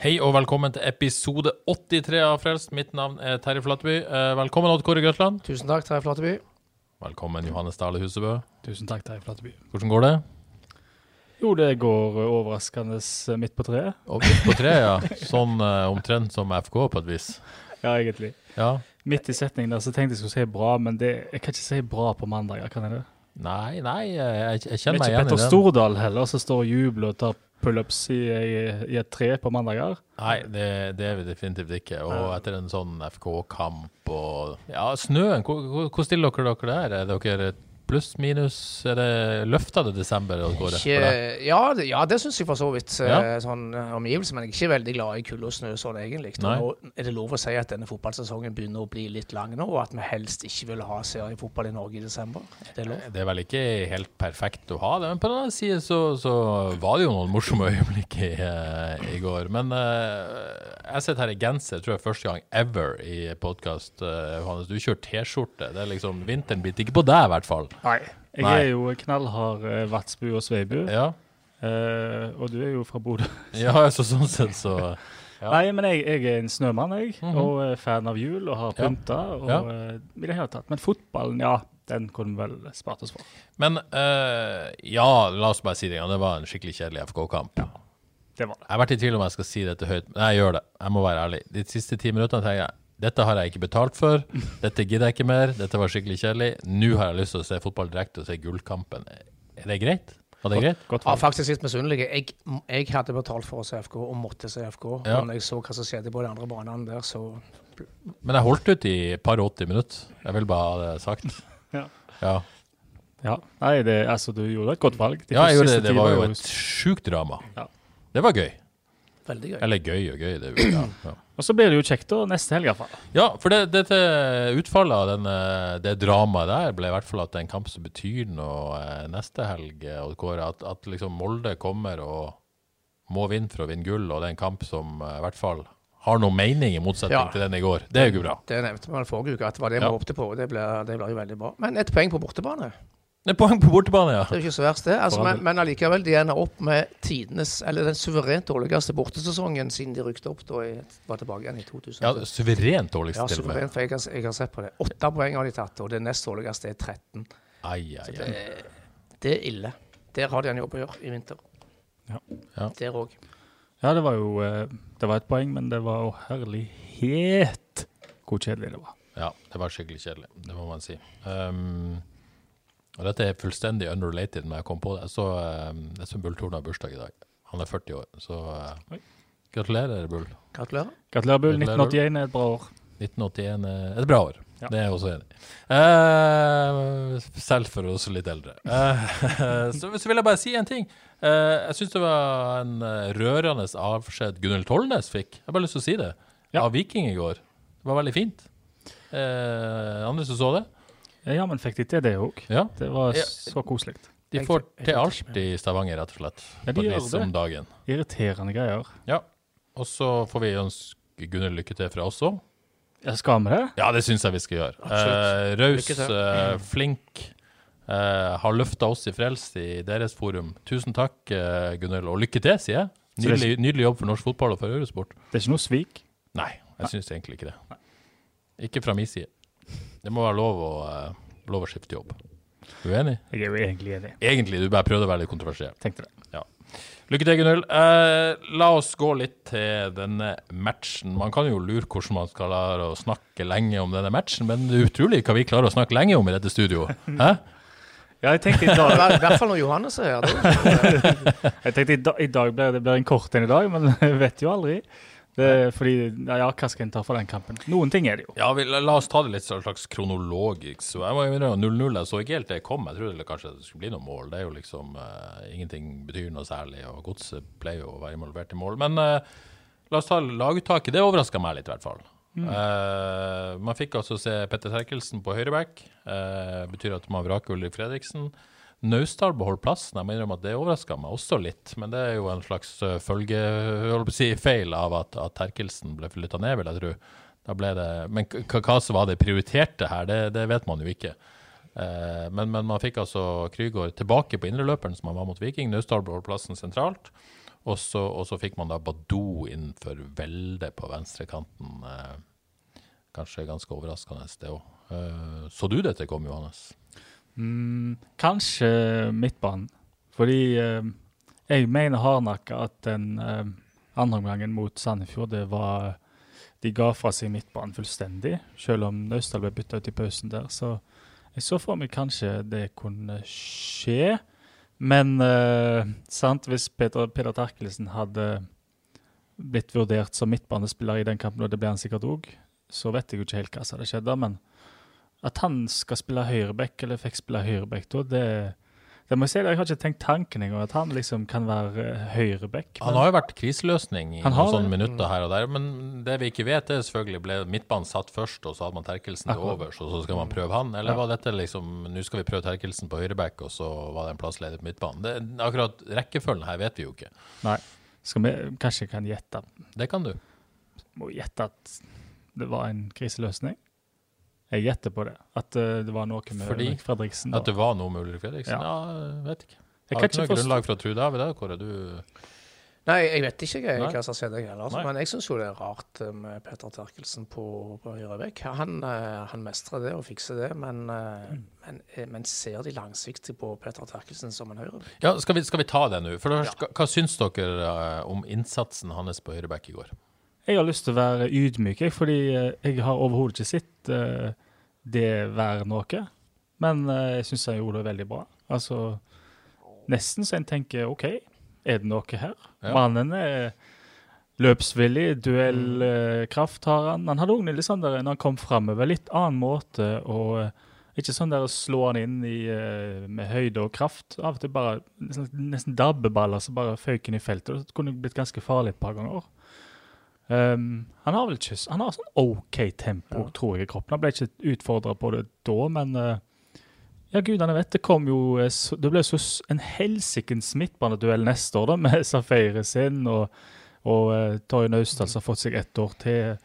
Hei og velkommen til episode 83 av Frelst. Mitt navn er Terje Flateby. Eh, Velkommen Odd Kåre Grøtland. Tusen takk, Terje Flateby. Velkommen Johannes Dale Husebø. Tusen takk, Terje Flateby. Hvordan går det? Jo, det går overraskende eh, midt på treet. Og midt på treet, ja. Sånn eh, omtrent som FK på et vis. Ja, egentlig. Ja. Midt i setningen der så tenkte jeg skulle si bra, men det, jeg kan ikke si bra på mandag, kan jeg det? Nei, nei, jeg, jeg kjenner er meg igjen i Petter. Stordal heller som står og jubler og tar pullups i, i, i et tre på mandager. Nei, det, det er vi definitivt ikke. Og etter en sånn FK-kamp og Ja, snøen, hvor, hvor, hvor stiller dere dere der? Er dere pluss, minus? Er det løfta det desember? Kåre, for Ikke, ja, det, ja, det syns jeg for så vidt. eh, Ja. Sånn eh, omgivelse, men jeg er ikke veldig glad i kulde og snø sånn egentlig. Nei. Nå er det lov å si at denne fotballsesongen begynner å bli litt lang nå, og at vi helst ikke vil ha seriefotball i Norge i desember. Er det lov? Det er vel ikke helt perfekt å ha det, men på den annen side så, så var det jo noen morsomme øyeblikk i, eh, i går. Men uh, jeg sitter her i genser, tror jeg første gang ever i podkast. Johannes, du kjører T-skjorte. Det er liksom, Vinteren biter ikke på deg, i hvert fall. Nei. Jeg Nei. er jo knallhard eh, Vatsbu og Sveibu, Ja, eh, og du er jo fra Bodø. ja så sånn sett så Ja. Nei, men jeg, jeg er en snømann, jeg, Mhm. og er fan av jul og har Ja. pynta. Og, Ja. eh, i det hele tatt. Men fotballen, ja, den kunne vi vel spart oss for. Men eh, ja, la oss bare si det igjen. Det var en skikkelig kjedelig FK-kamp. Det var det. Jeg har vært i tvil om jeg skal si dette høyt, men jeg gjør det. Jeg må være ærlig. De siste ti minuttene tenker jeg dette har jeg ikke betalt for. Dette gidder jeg ikke mer. Dette var skikkelig kjedelig. Nå har jeg lyst til å se fotball direkte og se gullkampen. Er det greit? Var det greit? Godt Ja, faktisk litt misunnelig. Jeg, jeg hadde betalt for å se FK, og måtte se FK. Ja. Men jeg så hva som skjedde på de andre banene der, så Men jeg holdt ut i et par 80 minutter. Jeg vil bare ha det sagt. Ja. Ja, Ja. Nei, det, altså, du gjorde et godt valg. De ja jeg gjorde det. Det var jo et sjukt drama. Ja. Det var gøy. Veldig gøy. Eller gøy og gøy. Det, ja, ja. Og så blir det jo kjekt da, neste helg iallfall. Ja, for det, dette utfallet av denne, det dramaet der ble i hvert fall at det er en kamp som betyr noe eh, neste helg. Og Odd Kåre, at, at liksom Molde kommer og må vinne for å vinne gull, og det er en kamp som eh, i hvert fall har noen mening, i motsetning Ja. til den i går. Det er jo ikke bra. Det nevnte vi vel forrige uke, at det var det vi Ja. håpte på. og Det ble, det ble jo veldig bra. Men ett poeng på bortebane. Det er poeng på bortebane, ja. Det er jo ikke så verst, det. Altså, men, men allikevel, de ender opp med tidenes, eller den suverent dårligste bortesesongen siden de rykte opp da jeg var tilbake igjen i 2000. ja suverent dårligste Ja, til og med. suverent, for jeg har, jeg har sett på det. Åtte poeng har de tatt, og det nest dårligste er 13. Ai, ai, Så det, det er ille. Der har de en jobb å gjøre i vinter. Ja. Ja. Der òg. Ja, det var jo eh, Det var et poeng, men det var jo herlighet hvor kjedelig det var. Ja, det var skikkelig kjedelig. Det må man si. Um, og dette er fullstendig unrelated, men jeg kom på det. Jeg så, um, jeg så Bull Thorne har bursdag i dag. Han er 40 år, så uh, Oi. gratulerer, Bull. Gratulerer. Gratulerer, Bull. 1981 er et bra år. 1981 er et bra år. Ja. Det er jeg også enig i. Uh, selv for oss litt eldre. Uh, så, så vil jeg bare si en ting. Eh, jeg syns det var en eh, rørende avskjed Gunhild Tollnes fikk. Jeg har bare lyst til å si det. Ja. Av Viking i går. Det var veldig fint. Eh, andre som så det? Ja, men fikk de til det òg? Ja. Det var Ja. så koselig. De får til alt i Stavanger, rett og slett. Ja, de gjør det. om dagen. Irriterende greier. Ja. Og så får vi ønske Gunnhild lykke til fra oss òg. Ja, skal vi det? Ja, det syns jeg vi skal gjøre. Eh, Raus, eh, flink. eh, har løfta oss i Frelst i deres forum. Tusen takk, eh, Gunnhild, og lykke til, sier jeg. Nydelig, nydelig jobb for norsk fotball og for Eurosport. Det er ikke noe svik? Nei, jeg syns egentlig ikke det. Ikke fra min side. Det må være lov å, eh, lov å skifte jobb. Uenig? Jeg er jo egentlig enig. Egentlig, du bare prøvde å være litt kontroversiell. Tenkte det. Lykke til, Gunhild. Eh, la oss gå litt til denne matchen. Man kan jo lure hvordan man skal klare å snakke lenge om denne matchen, men det er utrolig hva vi klarer å snakke lenge om i dette studioet. Hæ? Ja, jeg tenkte i I dag, i hvert fall når Johannes er her. jeg tenkte i dag, i dag blir det blir en kort en i dag, men jeg vet jo aldri. Det fordi, ja, hva skal en ta for den kampen? Noen ting er det jo. Ja, vi, la, oss ta det litt sånn slags kronologisk. Så jeg må innrømme 0-0. Jeg så ikke helt det kom. Jeg trodde det kanskje det skulle bli noe mål. Det er jo liksom uh, Ingenting betyr noe særlig, og godset pleier jo å være involvert i mål. Men uh, la oss ta laguttaket. Det overraska meg litt, i hvert fall. Eh, man fikk altså se Petter Terkelsen på høyreback. Uh, betyr at man vraker Ulrik Fredriksen. Naustdal beholder plassen. Jeg må innrømme at det overraska meg også litt. Men det er jo en slags uh, følge, jeg holdt på å si, feil av at, at Terkelsen ble flytta ned, vil jeg tro. Det, men hva som var det prioriterte her, det, det vet man jo ikke. Eh, men, men man fikk altså Krygård tilbake på indreløperen som han var mot Viking. Naustdal beholdt plassen sentralt. Og så, og så fikk man da Badou inn for Velde på venstrekanten. Eh, kanskje ganske overraskende, det òg. Eh, så du dette kom, Johannes? Mm, kanskje midtbanen. Fordi eh, jeg mener hardnakka at den eh, andre omgangen mot Sandefjord, det var De ga fra seg midtbanen fullstendig, selv om Naustdal ble bytta ut i pausen der. Så jeg så for meg kanskje det kunne skje. Men eh, sant, hvis Peter, Peter Terkelsen hadde blitt vurdert som midtbanespiller i den kampen, og det ble han sikkert òg, så vet jeg jo ikke helt hva som hadde skjedd da. Men at han skal spille høyreback, eller fikk spille høyreback da, det, det må jeg si, jeg har ikke tenkt tanken engang, at han liksom kan være eh, høyreback. Han har jo vært kriseløsning i noen sånne minutter her og der, men det vi ikke vet, er selvfølgelig ble midtbanen satt først, og så hadde man Terkelsen til overs, og så skal man prøve han? Eller Ja. var dette liksom Nå skal vi prøve Terkelsen på høyreback, og så var det en plass ledig på midtbanen? Det, akkurat rekkefølgen her vet vi jo ikke. Nei. Skal vi kanskje kan gjette Det kan du. Må gjette at det var en kriseløsning? Jeg gjetter på det. At uh, det var noe med Fordi Ulrik Fredriksen. At det var noe med Ulrik Fredriksen? Ja. Ja, vet ikke. Jeg Har du ikke noe forst... grunnlag for å tro det, David? Hvor er du Nei, jeg vet ikke jeg, hva som har skjedd, jeg heller. altså. Nei. Men jeg syns jo det er rart eh, med Petter Terkelsen på, på høyrebekk. Han, eh, han mestrer det og fikser det, men, mm. men, men ser de langsiktig på Petter Terkelsen som en høyrebekk? Ja, skal vi, skal vi ta det nå? For først, hva, hva syns dere om innsatsen hans på Høyrebekk i går? Jeg har lyst til å være ydmyk, jeg, fordi eh, jeg har overhodet ikke sett eh, det være noe. Men eh, jeg syns han gjorde det veldig bra. Altså nesten så en tenker OK, er det noe her? Ja. Mannen er løpsvillig, duellkraft har han. Han hadde òg litt sånn der når han kom framover, litt annen måte og ikke sånn der å slå han inn i, med høyde og kraft. Av og til bare nesten, nesten dabbeballer som bare føyk inn i feltet. Det kunne blitt ganske farlig et par ganger. Um, han har vel ikke Han har sånn OK tempo, tror jeg, i kroppen. Han ble ikke utfordra på det da, men uh, ja, gudene vet, det kom jo eh, Det ble så en helsikens midtbaneduell neste år, da, med Safeire sin og, og uh, Torje Naustdal som har fått seg ett år til,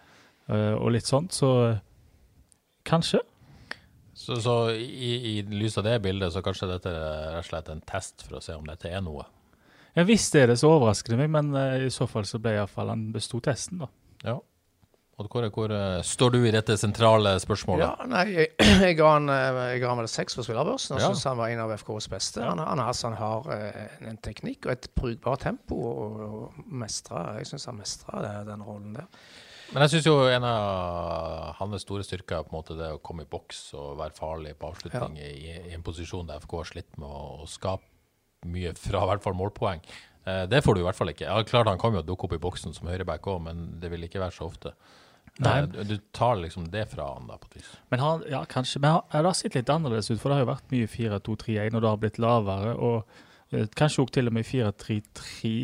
uh, og litt sånt, så uh, kanskje. Så, så i, i lys av det bildet, så kanskje dette er rett og slett en test for å se om dette er noe. Ja, Hvis det er det, så overrasker det meg, men eh, i så fall så ble iallfall han besto testen, da. Ja. Odd hvor, hvor eh, står du i dette sentrale spørsmålet? Ja, nei, jeg, jeg ga han, eh, jeg ga han vel seks på spillerbørsen, og Ja. syns han var en av FKs beste. Han, han, altså, han har en teknikk og et brukbart tempo, og, og mestra, jeg syns han mestra den rollen der. Men jeg syns jo en av hans store styrker er på en måte det å komme i boks og være farlig på avslutning i, i en posisjon der FK har slitt med å, å skape mye fra i hvert fall målpoeng. Eh, det får du i hvert fall ikke. Ja, klart Han kan jo dukke opp i boksen som høyreback òg, men det vil ikke være så ofte. Nei. Eh, du, du tar liksom det fra han da, på et vis. Men han, ja, kanskje, men han, det har sett litt annerledes ut, for det har jo vært mye 4-2-3-1, og det har blitt lavere. Og eh, kanskje også til og med 4-3-3.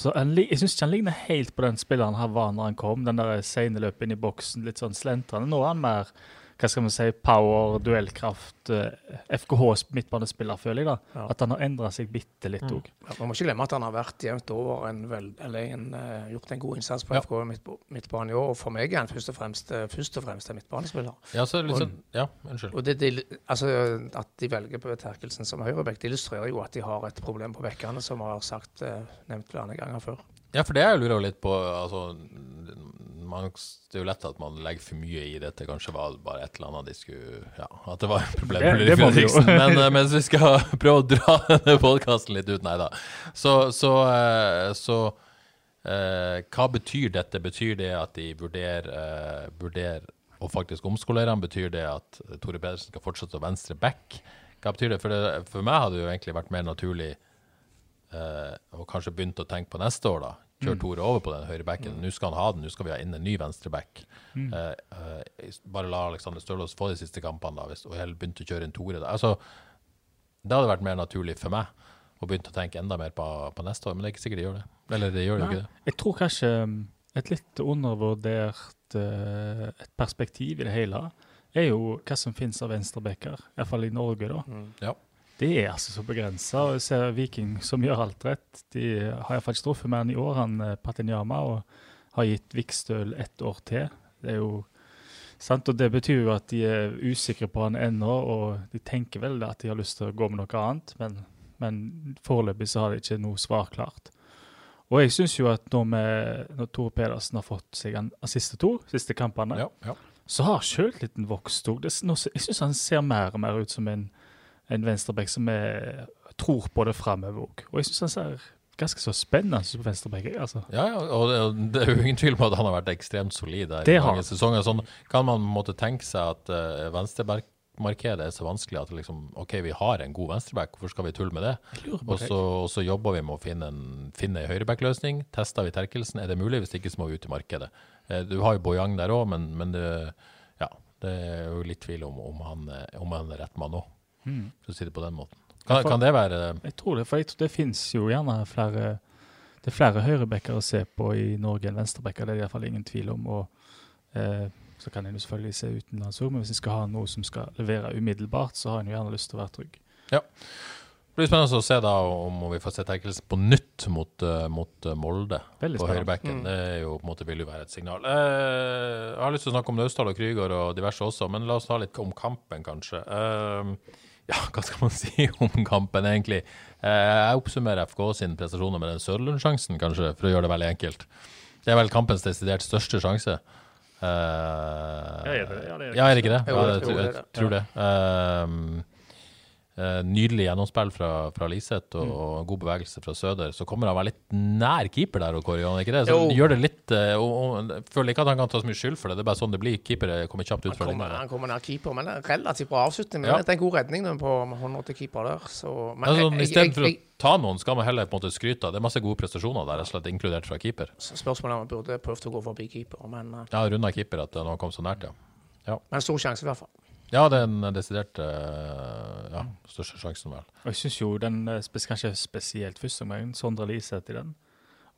Så han, jeg syns ikke han ligner helt på den spilleren han var når han kom. Den der sene løpet inn i boksen, litt sånn slentrende. Nå er han mer hva skal man si, power, duellkraft. eh, FKHs midtbanespiller, føler jeg. da. Ja. At han har endra seg bitte litt òg. Ja, Man må ikke glemme at han har vært jevnt over en vel, eller en, uh, gjort en god innsats på Ja. FK midt, midtbane i år. Og for meg er han først og fremst, eh, først og fremst en midtbanespiller. Ja, så liksom, Og- sånn Ja, unnskyld. Og det, de, altså, At de velger på Terkelsen som høyrebekk, det illustrerer jo at de har et problem på bekkene, som vi har sagt, uh, nevnt flere ganger før. Ja, for det jeg lurer litt på altså, man, Det er jo lett at man legger for mye i dette. Kanskje var det bare et eller annet de skulle Ja, at det var et problem må vi. Fredriksen. Men uh, mens vi skal prøve å dra denne podkasten litt ut, nei da. Så, så, eh, så eh, hva betyr dette? Betyr det at de vurderer, eh, vurderer å faktisk omskolere ham? Betyr det at Tore Pedersen skal fortsette å venstre back? Hva betyr det? For, det, for meg hadde det jo egentlig vært mer naturlig eh, og kanskje begynt å tenke på neste år, da. Kjøre Tore over på den høyre bekken. Nå skal han ha den, nå skal vi ha inn en ny venstreback. Mm. Eh, eh, bare la Alexander Stølås få de siste kampene, da, hvis, og heller begynte å kjøre inn Tore. Da. Altså, det hadde vært mer naturlig for meg å begynne å tenke enda mer på, på neste år, men det er ikke sikkert de gjør det. Eller de gjør jo ikke det. Jeg tror kanskje um, et litt undervurdert eh, et perspektiv i det hele er jo hva som finnes av venstrebacker, iallfall i Norge, da. Ja. Det er altså så begrensa. Jeg ser Viking som gjør alt rett. De har iallfall ikke truffet mer enn i år, han Patinjama Patinyama, og har gitt Vikstøl ett år til. Det er jo sant, og det betyr jo at de er usikre på han ennå, og de tenker vel at de har lyst til å gå med noe annet, men, men foreløpig så har de ikke noe svar klart. Og jeg syns jo at når, vi, når Tore Pedersen har fått seg en siste to, siste kampene, Ja, ja. så har sjøltilliten vokst òg. Jeg syns han ser mer og mer ut som en, en venstreback som er, tror på det framover òg. Og jeg syns han ser ganske så spennende ut som venstreback. Altså. Ja, ja, og det, er jo ingen tvil om at han har vært ekstremt solid der Det i mange sesonger. Sånn kan man måtte tenke seg at uh, venstremarkedet er så vanskelig at liksom, OK, vi har en god venstreback, hvorfor skal vi tulle med det? Og så, og så jobber vi med å finne en, finne en høyrebackløsning. Tester vi Terkelsen, er det mulig? Hvis ikke så må vi ut i markedet. Eh, du har jo Bojang der òg, men, men det, ja, det er jo litt tvil om, om, han, er- om han er rett mann òg, Mm. for å si det på den måten. Kan, kan det være Jeg tror det, for jeg tror det finnes jo gjerne flere det er flere høyrebacker å se på i Norge enn venstrebacker. Det er det iallfall ingen tvil om. og eh, Så kan en selvfølgelig se utenlands òg, men hvis en skal ha noe som skal levere umiddelbart, så har en gjerne lyst til å være trygg. Ja. Det blir spennende å se da om vi får se Terkelsen på nytt mot, eh, mot eh, Molde på høyrebacken. Mm. Det er jo på en måte vil jo være et signal. Eh, jeg har lyst til å snakke om Naustdal og Krygård og diverse også, men la oss ta litt om kampen, kanskje. Eh, ja, hva skal man si om kampen, egentlig? Eh, jeg oppsummerer FK sin prestasjoner med den Sørlund-sjansen, kanskje, for å gjøre det veldig enkelt. Det er vel kampens desidert største sjanse. Uh, Ja, er det- ja, det er ja, er det ikke det? Jo, jeg, tror- det jeg tror det. Eh, nydelig gjennomspill fra, fra Liseth og, Mm. og god bevegelse fra Søder. Så kommer han være litt nær keeper der, Kåre, ikke det? Så Jo. gjør det litt eh, og, og, føler ikke at han kan ta så mye skyld for det. Det er bare sånn det blir. Keepere kommer kjapt ut Han kommer, han kommer nær keeper, men det er relativt bra avslutning. Men Ja. det er en god redning på hånda til keeper der. Så, men Altså, jeg- jeg- å jeg- ta noen, skal man heller på en måte skryte av. Det er masse gode prestasjoner der, slett inkludert fra keeper. så Spørsmålet er om han burde prøvd å gå forbi keeper, men, eh, Ja, runda keeper at han kom så nært, ja. men stor sjanse i hvert fall. Ja, det er den desidert eh, ja, største sjansen, vel. Og jeg syns jo den eh, kanskje spesielt første omgang, Sondre Liseth i den.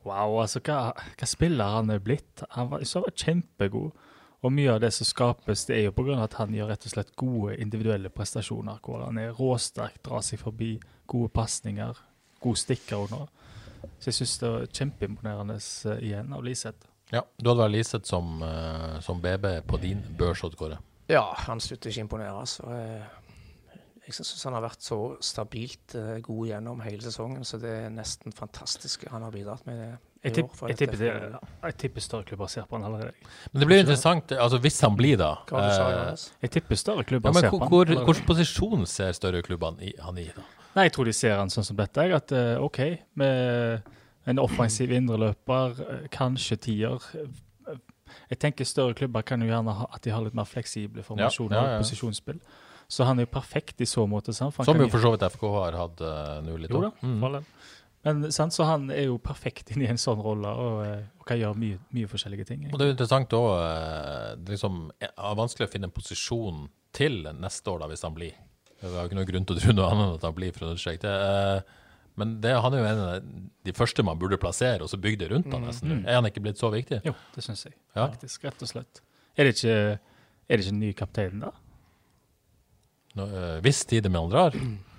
Wow, altså hva, hva spiller han er blitt? Han var, så var kjempegod. Og mye av det som skapes, det er jo pga. at han gjør rett og slett gode individuelle prestasjoner. Hvor han er råsterk, drar seg forbi, gode pasninger, god stikker under. Så jeg syns det var kjempeimponerende eh, igjen av Liseth. Ja, Du hadde vært Liseth som, som BB på din børs, Kåre. Ja, han slutter ikke å imponere. Så eh, jeg syns han har vært så stabilt eh, god gjennom hele sesongen, så det er nesten fantastisk han har bidratt med i Jeg, tipp, jeg, tipper, det, jeg tipper større klubber ser på han allerede. Men det blir interessant, altså hvis han blir da Hva du sa, eh, Jeg tipper større klubber ja, men ser på hvor, han. Hvilken posisjon ser større klubbene han i? da? Nei, jeg tror de ser han sånn som dette. At OK, med en offensiv indreløper, kanskje tier. Eh, Jeg tenker større klubber kan jo gjerne ha at de har litt mer fleksible formasjoner ja, ja. og posisjonsspill. Så han er jo perfekt i så måte. Sant? For han Som jo for så vidt FK har hatt uh, nå litt Jo da. Mm. Men sant, så han er jo perfekt inn i en sånn rolle og, eh, og kan gjøre mye, mye forskjellige ting. Og det er jo interessant òg liksom, Det er vanskelig å finne en posisjon til neste år, da, hvis han blir. Vi har jo ikke noen grunn til å tro noe annet enn at han blir. for å understreke det. Eh, Men det, han er jo en av de første man burde plassere, og så bygge det rundt han nesten. Er han ikke blitt så viktig? Jo, det syns jeg. Ja. Faktisk, rett og slett. Er det ikke, er det ikke ny kaptein, da? Nå, øh, hvis Tidemann drar?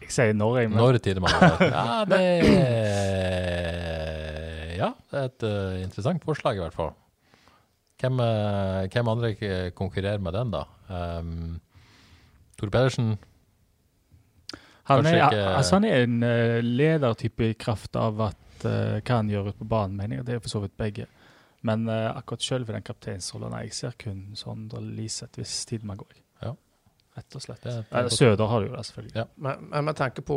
Jeg sier når, jeg, men Når Tidemann drar? Ja, det er Ja, det er et uh, interessant forslag, i hvert fall. Hvem, uh, hvem andre konkurrerer med den, da? Um, Tor Pedersen? Han er, ikke- altså han er en uh, ledertype i kraft av at uh, hva han gjør ute på banen, mener jeg. Det er for så vidt begge. Men uh, akkurat selve den kapteinsrollen, jeg ser kun Sondre Liseth hvis Tidemann går. Rett og slett. Er. Søder har det jo det, selvfølgelig. Ja. Men, men med tanke på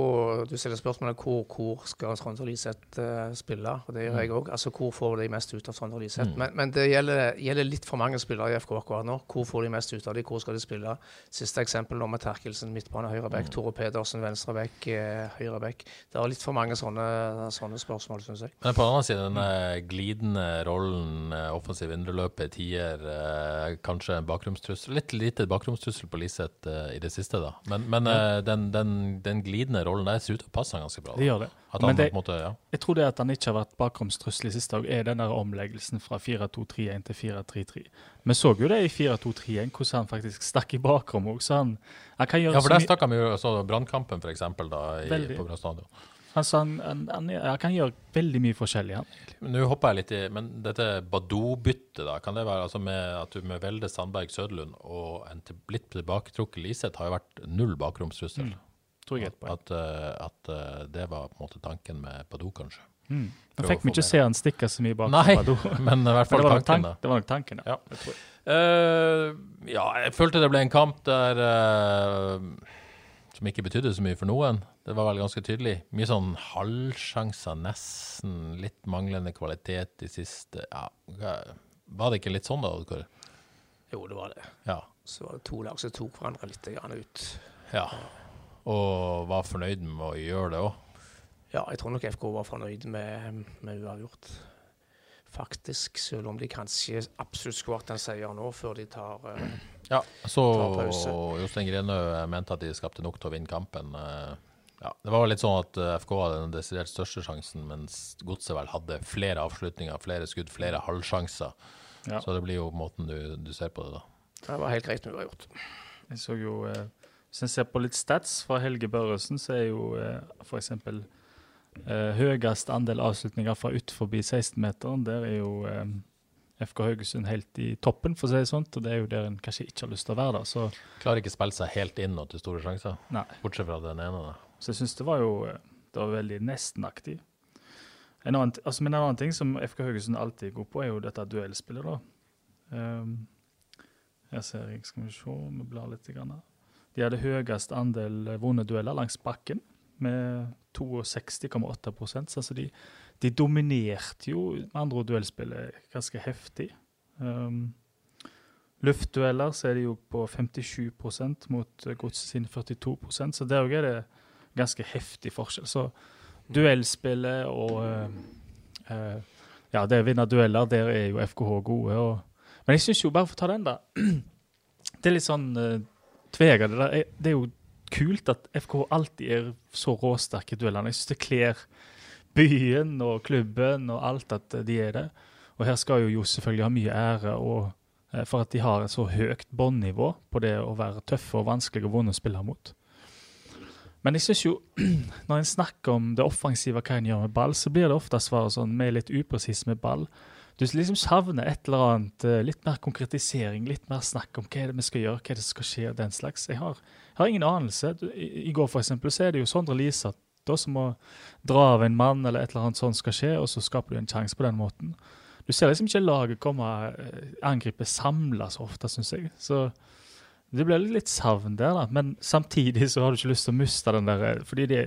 Du stiller spørsmålet hvor, hvor skal Trond Liseth uh, spille, og det gjør jeg òg. Altså, hvor får de mest ut av Trond Liseth? Mm. Men, men det gjelder, gjelder litt for mange spillere i FK akkurat nå. Hvor får de mest ut av dem? Hvor skal de spille? Siste eksempel nå med Terkelsen, midtbane, høyreback. Mm. Tore Pedersen, venstreback, eh, høyreback. Det er litt for mange sånne, sånne spørsmål, syns jeg. Men på den annen side, denne eh, glidende rollen, offensiv indreløper, tier, eh, kanskje en bakgrunnstrussel. Litt lite bakgrunnstrussel på Liseth eh, i det siste, da. Men, men eh, den, den, den glidende rollen der ser ut til å passe han ganske bra. Da. Det gjør det. Han det, måte, ja. jeg tror det at han ikke har vært bakromstrussel i siste òg, er den der omleggelsen fra 4-2-3-1 til 4-3-3. Vi så jo det i 4-2-3-1, hvordan han faktisk stakk i bakrom òg. Så han, han kan gjøre ja, for der stakk han jo så Brannkampen, for eksempel, da, på Brann Stadion. Han, han, han, han, han kan gjøre veldig mye forskjellig. Ja. Men Nå hopper jeg litt i Men dette Badou-byttet, da, kan det være altså med at du med Velde Sandberg Søderlund og en til, litt tilbaketrukket Liseth har jo vært null bakromstrussel? Tror jeg. At, eh, at eh, det var på en måte tanken med Badou, kanskje. Mm. Fikk vi ikke se han stikke så mye bak. Nei, Badou. men i hvert Men fall det tanken, tank, da. det var nok tanken, ja. Ja. Jeg. uh, ja, jeg følte det ble en kamp der eh, som ikke betydde så mye for noen. Det var vel ganske tydelig. Mye sånn halvsjanser, nesten. Litt manglende kvalitet i siste Ja, var det ikke litt sånn da, Hvor? Jo, det var det. Ja. Så var det to lag som tok hverandre litt ut. ja. Og var fornøyd med å gjøre det òg. Ja, jeg tror nok FK var fornøyd med, med uavgjort. Faktisk, selv om de kanskje absolutt skulle hatt en seier nå, før de tar eh, Ja, så. Jostein Grenø mente at de skapte nok til å vinne kampen. Eh, Ja, det var litt sånn at eh, FK hadde den desidert største sjansen, mens Godset vel hadde flere avslutninger, flere skudd, flere halvsjanser. Ja. Så det blir jo måten du, du ser på det, da. Det var helt greit uavgjort. Jeg så jo eh, Hvis en ser på litt stats fra Helge Børresen, så er jo eh, f.eks. Eh, høyest andel avslutninger fra utenfor 16-meteren. Der er jo eh, FK Haugesund helt i toppen, for å si det sånn. Og det er jo der en kanskje ikke har lyst til å være. da. Så, Klarer ikke spille seg helt inn og til store sjanser, nei. bortsett fra den ene. da. så jeg syns det var jo eh, det var veldig nestenaktig. En annen, altså, men en annen ting som FK Haugesund alltid er god på, er jo dette duellspillet. da. Um, jeg ser jeg, skal vi se, vi blar litt. Grann her. De hadde høyest andel vonde vunne dueller langs bakken, med 62,8% så altså de, de dominerte jo med andre ord duellspillet ganske heftig. Um, luftdueller så er de jo på 57% mot eh, Godset sine 42% så der òg er det ganske heftig forskjell. Så duellspillet og uh, uh, Ja, det å vinne dueller, der er jo FKH gode. Og, men jeg syns jo, bare for å ta den, da Det er litt sånn uh, tvega. Det, der. er- det er jo kult at FKH alltid er så råsterke i duellene. Jeg syns det kler byen og klubben og alt at de er det. Og her skal jo Jo selvfølgelig ha mye ære og, eh, for at de har et så høyt båndnivå på det å være tøffe og vanskelige og vonde å spille mot. Men jeg synes jo, når en snakker om det offensive, hva en gjør med ball, så blir det ofte svaret sånn, vi er litt upresise med ball. Du liksom savner et eller annet, eh, litt mer konkretisering, litt mer snakk om hva er det vi skal gjøre, hva er det som skal skje, og den slags. Jeg har, jeg har ingen anelse. I, I går for eksempel, så er det jo Sondre Lisa da, som å dra av en mann, eller et eller annet sånt skal skje, og så skaper du en sjanse på den måten. Du ser liksom ikke laget komme, eh, angripe samla så ofte, syns jeg. Så det blir litt savn der, da. Men samtidig så har du ikke lyst til å miste den der eh, Fordi det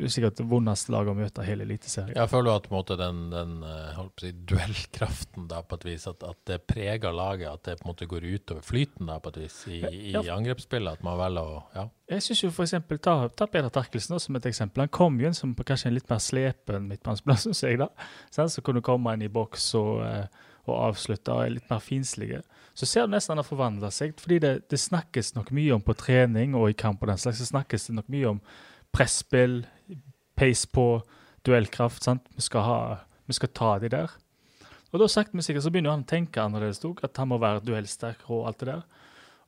er sikkert det vondeste laget å møte hele Eliteserien. Jeg føler at måte, den, den eh, si, duellkraften da, på et vis, at, at det preger laget, at det på en måte går utover flyten da, på et vis i, i Ja. angrepsspillet. At man velger å ja. Jeg synes jo eksempel, Ta, ta Peder Terkelsen som et eksempel. Han kom jo inn som på kanskje en litt mer slepen midtbanespiller, syns jeg. da. Sen, så kunne komme inn i boks og, eh, og avslutte og er litt mer finslige. Så ser du nesten han har forvandla seg. fordi det, det snakkes nok mye om på trening og i kamp og den slags, så snakkes det nok mye om presspill, pace på, duellkraft. sant? Vi skal, ha, vi skal ta de der. Og da sakte, men sikkert så begynner han å tenke annerledes òg, at han må være duellsterk og alt det der.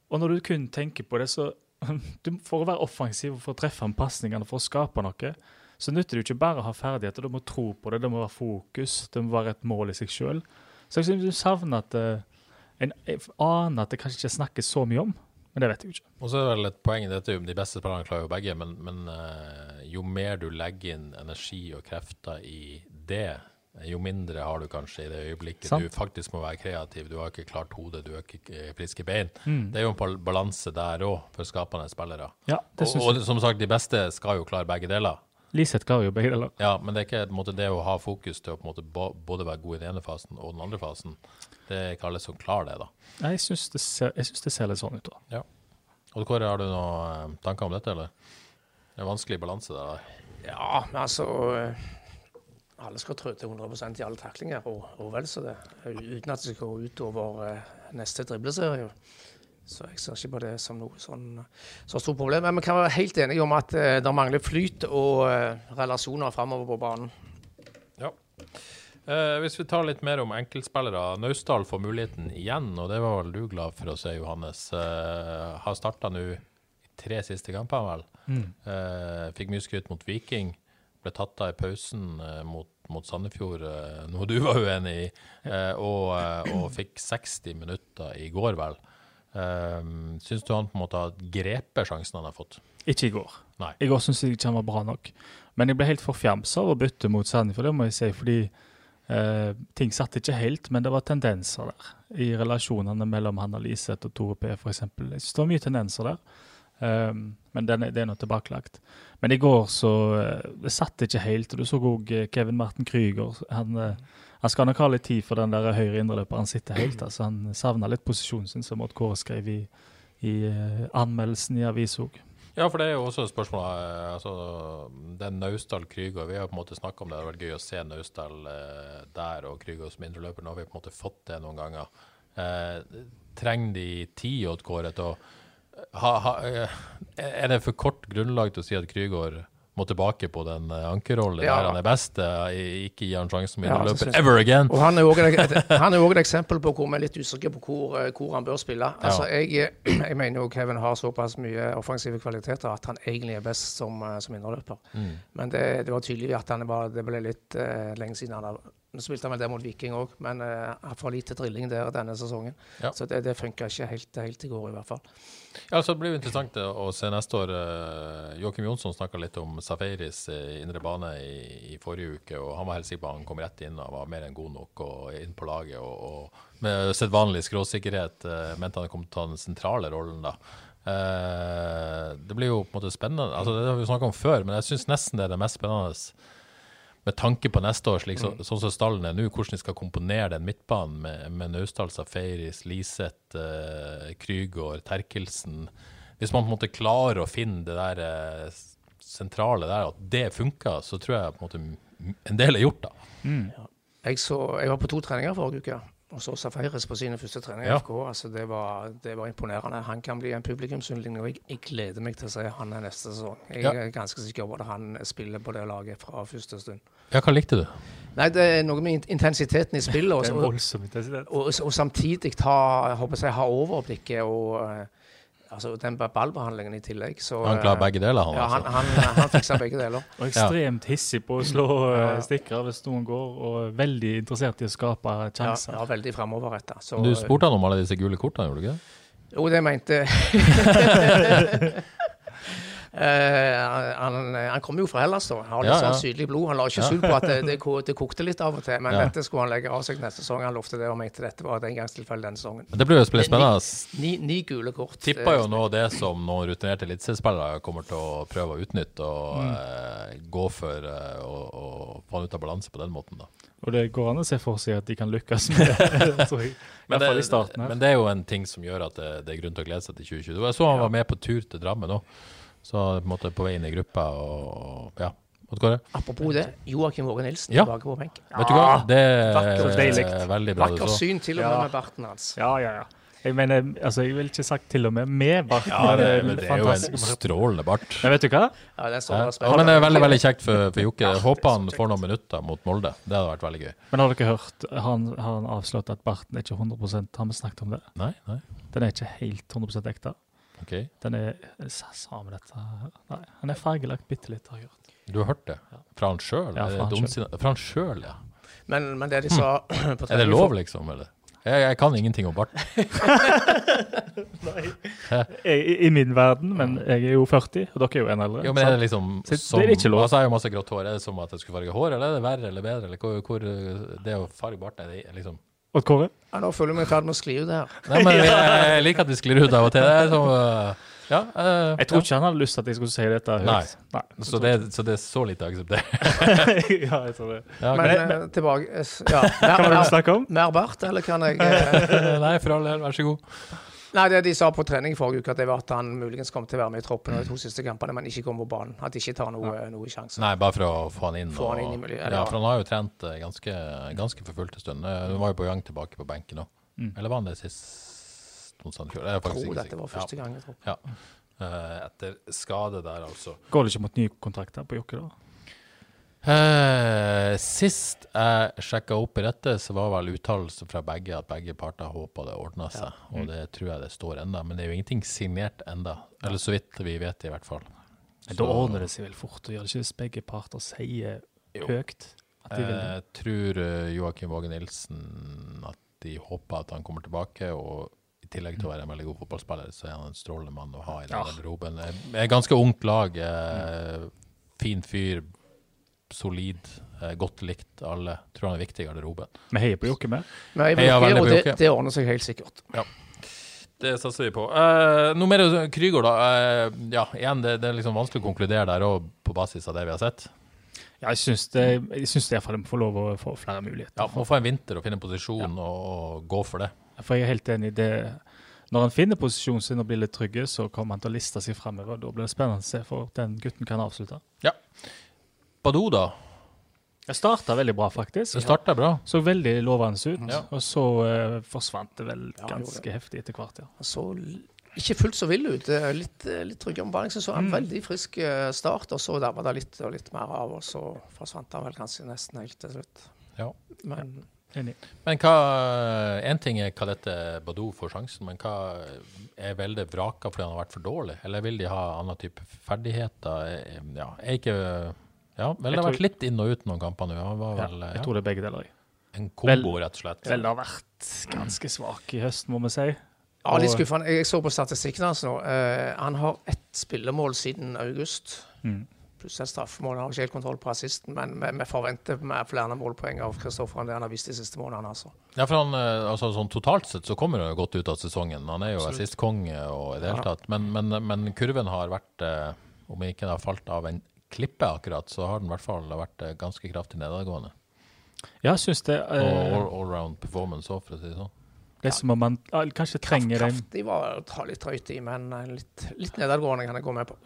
Og når du kun tenker på det, så du, For å være offensiv og for å treffe pasningene, for å skape noe, så nytter det ikke bare å ha ferdigheter. Du må tro på det, det må være fokus, det må være et mål i seg sjøl. Så jeg synes du savner at eh, en, aner at det kanskje ikke snakkes så mye om, men det vet jeg ikke. Og så er det vel et poeng, dette er jo de beste spillerne klarer jo begge, men, men uh, jo mer du legger inn energi og krefter i det, jo mindre har du kanskje i det øyeblikket Sant. du faktisk må være kreativ. Du har ikke klart hode, du har ikke eh, friske bein. Mm. Det er jo en balanse der òg, for skapende spillere. Ja, det Og, og som sagt, de beste skal jo klare begge deler. Liseth klarer jo begge deler. Ja, men det er ikke måte, det å ha fokus til å måte både være god i den ene fasen og den andre fasen. Det er ikke alle som klarer det, da. Nei, Jeg syns det, ser- jeg syns det ser litt sånn ut. da. Ja. Og Kåre, har du noen eh, tanker om dette, eller? Det er en vanskelig balanse der. Ja, men altså eh, Alle skal trå til 100% i alle taklinger, og, og vel så det. Uten at det skal gå utover over neste dribleserie. Så jeg ser ikke på det som noe sånn, så stort problem. Men vi kan være helt enige om at eh, det mangler flyt og eh, relasjoner framover på banen. Eh, hvis vi tar litt mer om enkeltspillere. Naustdal får muligheten igjen, og det var vel du glad for å se, Johannes. Eh, har starta nå tre siste kamper, vel. Mm. Eh, fikk mye skryt mot Viking. Ble tatt av i pausen eh, mot, mot Sandefjord, eh, noe du var uenig i. Eh, og, og fikk 60 minutter i går, vel. Eh, Syns du han på en måte har grepet sjansen han har fått? Ikke i går. Nei. I går syns jeg ikke han var bra nok. Men jeg ble helt forfjamsa å bytte mot Sandefjord, det må jeg si. Fordi eh, ting satt ikke helt, men det var tendenser der. I relasjonene mellom Hanna Liseth og Tore P, f.eks. Jeg synes det var mye tendenser der. eh, men den det er nå tilbakelagt. Men i går så eh, Det satt ikke helt. og Du så òg Kevin Marten Krüger. Han, eh, han skal nok ha litt tid for den der høyre indreløper Han sitter helt. altså Han savna litt posisjonen sin, som Odd Kåre skrev i, i eh, anmeldelsen i avisa òg. Ja, for det er jo også et spørsmål eh, altså, Den Naustdal-Krygård Vi har på en måte snakka om det. Det hadde vært gøy å se Naustdal eh, der og Krygård som indreløper. Nå har vi på en måte fått det noen ganger. Eh, trenger de tid, Odd Kåre, til å eh, Er det for kort grunnlag til å si at Krüger må tilbake på den eh, ankerrollen Ja. der han er best? eh, ikke gi han sjansen som Ja, jeg. ever again? Og han er òg et, eksempel på hvor vi er litt usikre på hvor, eh, hvor han bør spille. Altså, jeg, jeg mener jo Kevin har såpass mye offensive kvaliteter at han egentlig er best som, som innerløper. Mm. Men det, det var tydelig at han var, det ble litt uh, lenge siden han har Nå spilte han vel det mot Viking òg, men uh, for lite drilling der denne sesongen. Ja. Så det, det funka ikke helt, helt i går, i hvert fall. Ja, så Det blir jo interessant å se neste år. Uh, Joakim Jonsson snakka litt om Safaris i indre bane i, i forrige uke. og Han var helt sikker på at han kom rett inn og var mer enn god nok og inn på laget. og, og Med sedvanlig skråsikkerhet uh, mente han kom til å ta den sentrale rollen. da. Uh, det blir jo på en måte spennende. altså Det har vi snakka om før, men jeg syns nesten det er det mest spennende med tanke på neste år, slik, så, sånn som stallen er nå, hvordan de skal komponere den midtbanen med, med Naustdal, Safaris, Liseth, uh, Krygård, Terkelsen Hvis man på en måte klarer å finne det der uh, sentrale der, at det funker, så tror jeg på en måte en del er gjort, da. Jeg, så, jeg var på to treninger forrige uke. Og så Safaris på sine første treninger i Ja. FK. Altså, det, var, det var imponerende. Han kan bli en publikumsyndling, og jeg, jeg gleder meg til å se han er neste sesong. Jeg Ja. er ganske sikker på at han spiller på det laget fra første stund. Ja, hva likte du? Nei, det er noe med intensiteten i spillet, Også, Det er voldsom intensitet. og, og samtidig ta, jeg håper jeg, ha overblikket og eh, altså, den ballbehandlingen i tillegg. Så, Han klarer eh, begge deler, han Ja, han, altså. han, han fikser begge deler. Og ekstremt hissig på å slå Ja, uh, stikkere hvis noen går, og veldig interessert i å skape Ja, sjanser. ja, veldig framoverretta. Så, Du spurte han om alle disse gule kortene, gjorde du ikke det? Jo, det mente Eh, han, han kommer jo fra Hellas, da. Han har litt Ja, ja. sånn sydlig blod. Han la ikke Ja. skjul på at det, det, det kokte litt av og til, men Ja. dette skulle han legge av seg neste sesong. Han lovte det og mente dette var et engangstilfelle denne sesongen. Det blir jo spennende. Ni, ni gule kort. Tipper jo nå det som noen rutinerte eliteseriespillere kommer til å prøve å utnytte og Mm. eh, gå for eh, å å få han ut av balanse på den måten. da. Og det går an å se for seg at de kan lykkes med det. tror jeg. Men i det, starten her. men det er jo en ting som gjør at det, det er grunn til å glede seg til 2022. Jeg så han var med på tur til Drammen òg, så på en måte på vei inn i gruppa og ja. Kåre? Apropos det, Joakim Våge Nilsen Ja. tilbake på Ja, Vet du hva? Det er veldig bra Vakkert Vakker syn, til og med Ja. med barten hans. Ja, ja, ja. Jeg mener, altså, jeg vil ikke sagt til og med med barten. Ja, det, men det er jo en strålende bart. Men vet du hva? Ja, det er så Ja. men det er veldig veldig kjekt for, for Jokke. Håper han det får noen minutter mot Molde. Det hadde vært veldig gøy. Men har dere hørt, har han, har han avslått at barten er ikke 100 Har vi snakket om det? Nei? Nei? Den er ikke helt 100 ekte. OK. Den er Sa sa dette? Nei, han er fargelagt bitte litt, har jeg hørt. Du har hørt det? Fra han sjøl? Ja, fra han sjøl, ja. Men, men det de sa på Er det lov, liksom? Eller? Jeg, jeg kan ingenting om bart. I, I min verden, men jeg er jo 40, og dere er jo en eldre. Jo, men er det liksom Så som, det er ikke lov. Altså, jeg har jo masse grått hår. Er det som at jeg skulle farge hår, eller er det verre eller bedre? Eller hvor, hvor det å farge bart, er det liksom Og Kåre? Ja, nå føler jeg meg i ferd med å skli ut her. Nei, men jeg, jeg liker at vi sklir ut av og til. Det er som uh, Ja. eh, Jeg tror ja. ikke han hadde lyst til at jeg skulle si dette høyt. Nei. Nei. Så det, så det er så lite akseptert. ja, jeg tror det. Ja, Men eh, tilbake eh, ja. Hva var det du mer, snakket om? mer bart, eller kan jeg uh... Nei, for all del, vær så god. Nei, det de sa på trening forrige uke, at det var at han muligens kom til å være med i troppen mm. de to siste kampene, men ikke kom på banen. At de ikke tar noe, noe sjanse. Nei, bare for å få han inn. Få han inn i miljøet, Ja, ja. for han har jo trent eh, ganske, ganske for fullt en stund. Hun var jo på gang tilbake på benken òg. Mm. Eller var han det sist i? Jeg Jeg tror ikke dette var første gang i troppen. Ja. ja. Eh, etter skade der, altså. Går det ikke mot ny kontrakt der på Jokke, da? Eh, sist jeg sjekka opp i dette, så var vel uttalelsen fra begge at begge parter håpa det ordna seg. Og det tror jeg det står enda, men det er jo ingenting signert enda. Eller så vidt vi vet, i hvert fall. Da ordner det seg vel fort, og gjør det ikke hvis begge parter sier Jo. høyt at de vil det? Jeg tror eh, Joakim Våge Nilsen at de håper at han kommer tilbake. Og i tillegg til å være en veldig god fotballspiller, så er han en strålende mann å ha i den Ja. garderoben. Ja. Et ganske ungt lag. eh, Fin fyr. Solid. eh, Godt likt alle. Tror han er viktig i garderoben. Vi heier på Jokke med. Nei, vi heier, veldig og på det, Jokke. det ordner seg helt sikkert. Det satser vi på. Eh, noe mer Krygård, da. Eh, ja, igjen, det, det er liksom vanskelig å konkludere der òg, på basis av det vi har sett. Ja, jeg syns det, jeg syns i hvert de får lov å få flere muligheter. Ja, Må få en vinter og finne en posisjon og, og gå for det. For jeg er helt enig i det. Når han finner posisjonen sin og blir litt trygge, så kommer han til å liste seg fremover. Da blir det spennende å se, for den gutten kan avslutte. Badou, da. Jeg starta veldig bra, faktisk. Det starta bra. Så veldig lovende ut. Ja. Og så uh, forsvant det vel Ja, ganske heftig etter hvert, ja. Så ikke fullt så vill ut. Litt, eh, litt tryggere med ballen. Så så en veldig frisk eh, start, og så dabba det litt og litt mer av, og så forsvant han vel kanskje nesten helt til slutt. Ja. Men Enig. Men hva En ting er hva dette Badou får sjansen, men hva er Velde vraka fordi han har vært for dårlig? Eller vil de ha annen type ferdigheter? Ja, er ikke Ja, vel, det har tror- vært litt inn og ut noen kamper nå. Ja, jeg tror det er begge deler. en kombo, rett og slett. Vel, det har vært ganske svak i høst, må vi si. ja, litt skuffende. Jeg så på statistikken hans nå. Uh, han har ett spillemål siden august. Mm. Pluss et straffemål. Han har ikke helt kontroll på assisten, men vi, vi forventer mer flere målpoeng av Kristoffer enn det han har vist de siste månedene. Altså. Ja, for han, eh, altså, sånn Totalt sett så kommer han jo godt ut av sesongen. Han er jo assistkonge og i det hele tatt. Men, men, men kurven har vært, eh, om ikke den har falt av en klippe akkurat, så har den i hvert fall vært eh, ganske kraftig nedadgående. Ja, jeg syns det Og allround all, performance òg, for å si det sånn. Det som man ja, kanskje trenger Kraft, Kraftig var å ta litt drøyt i, men eh, litt, litt nedadgående kan jeg gå med på.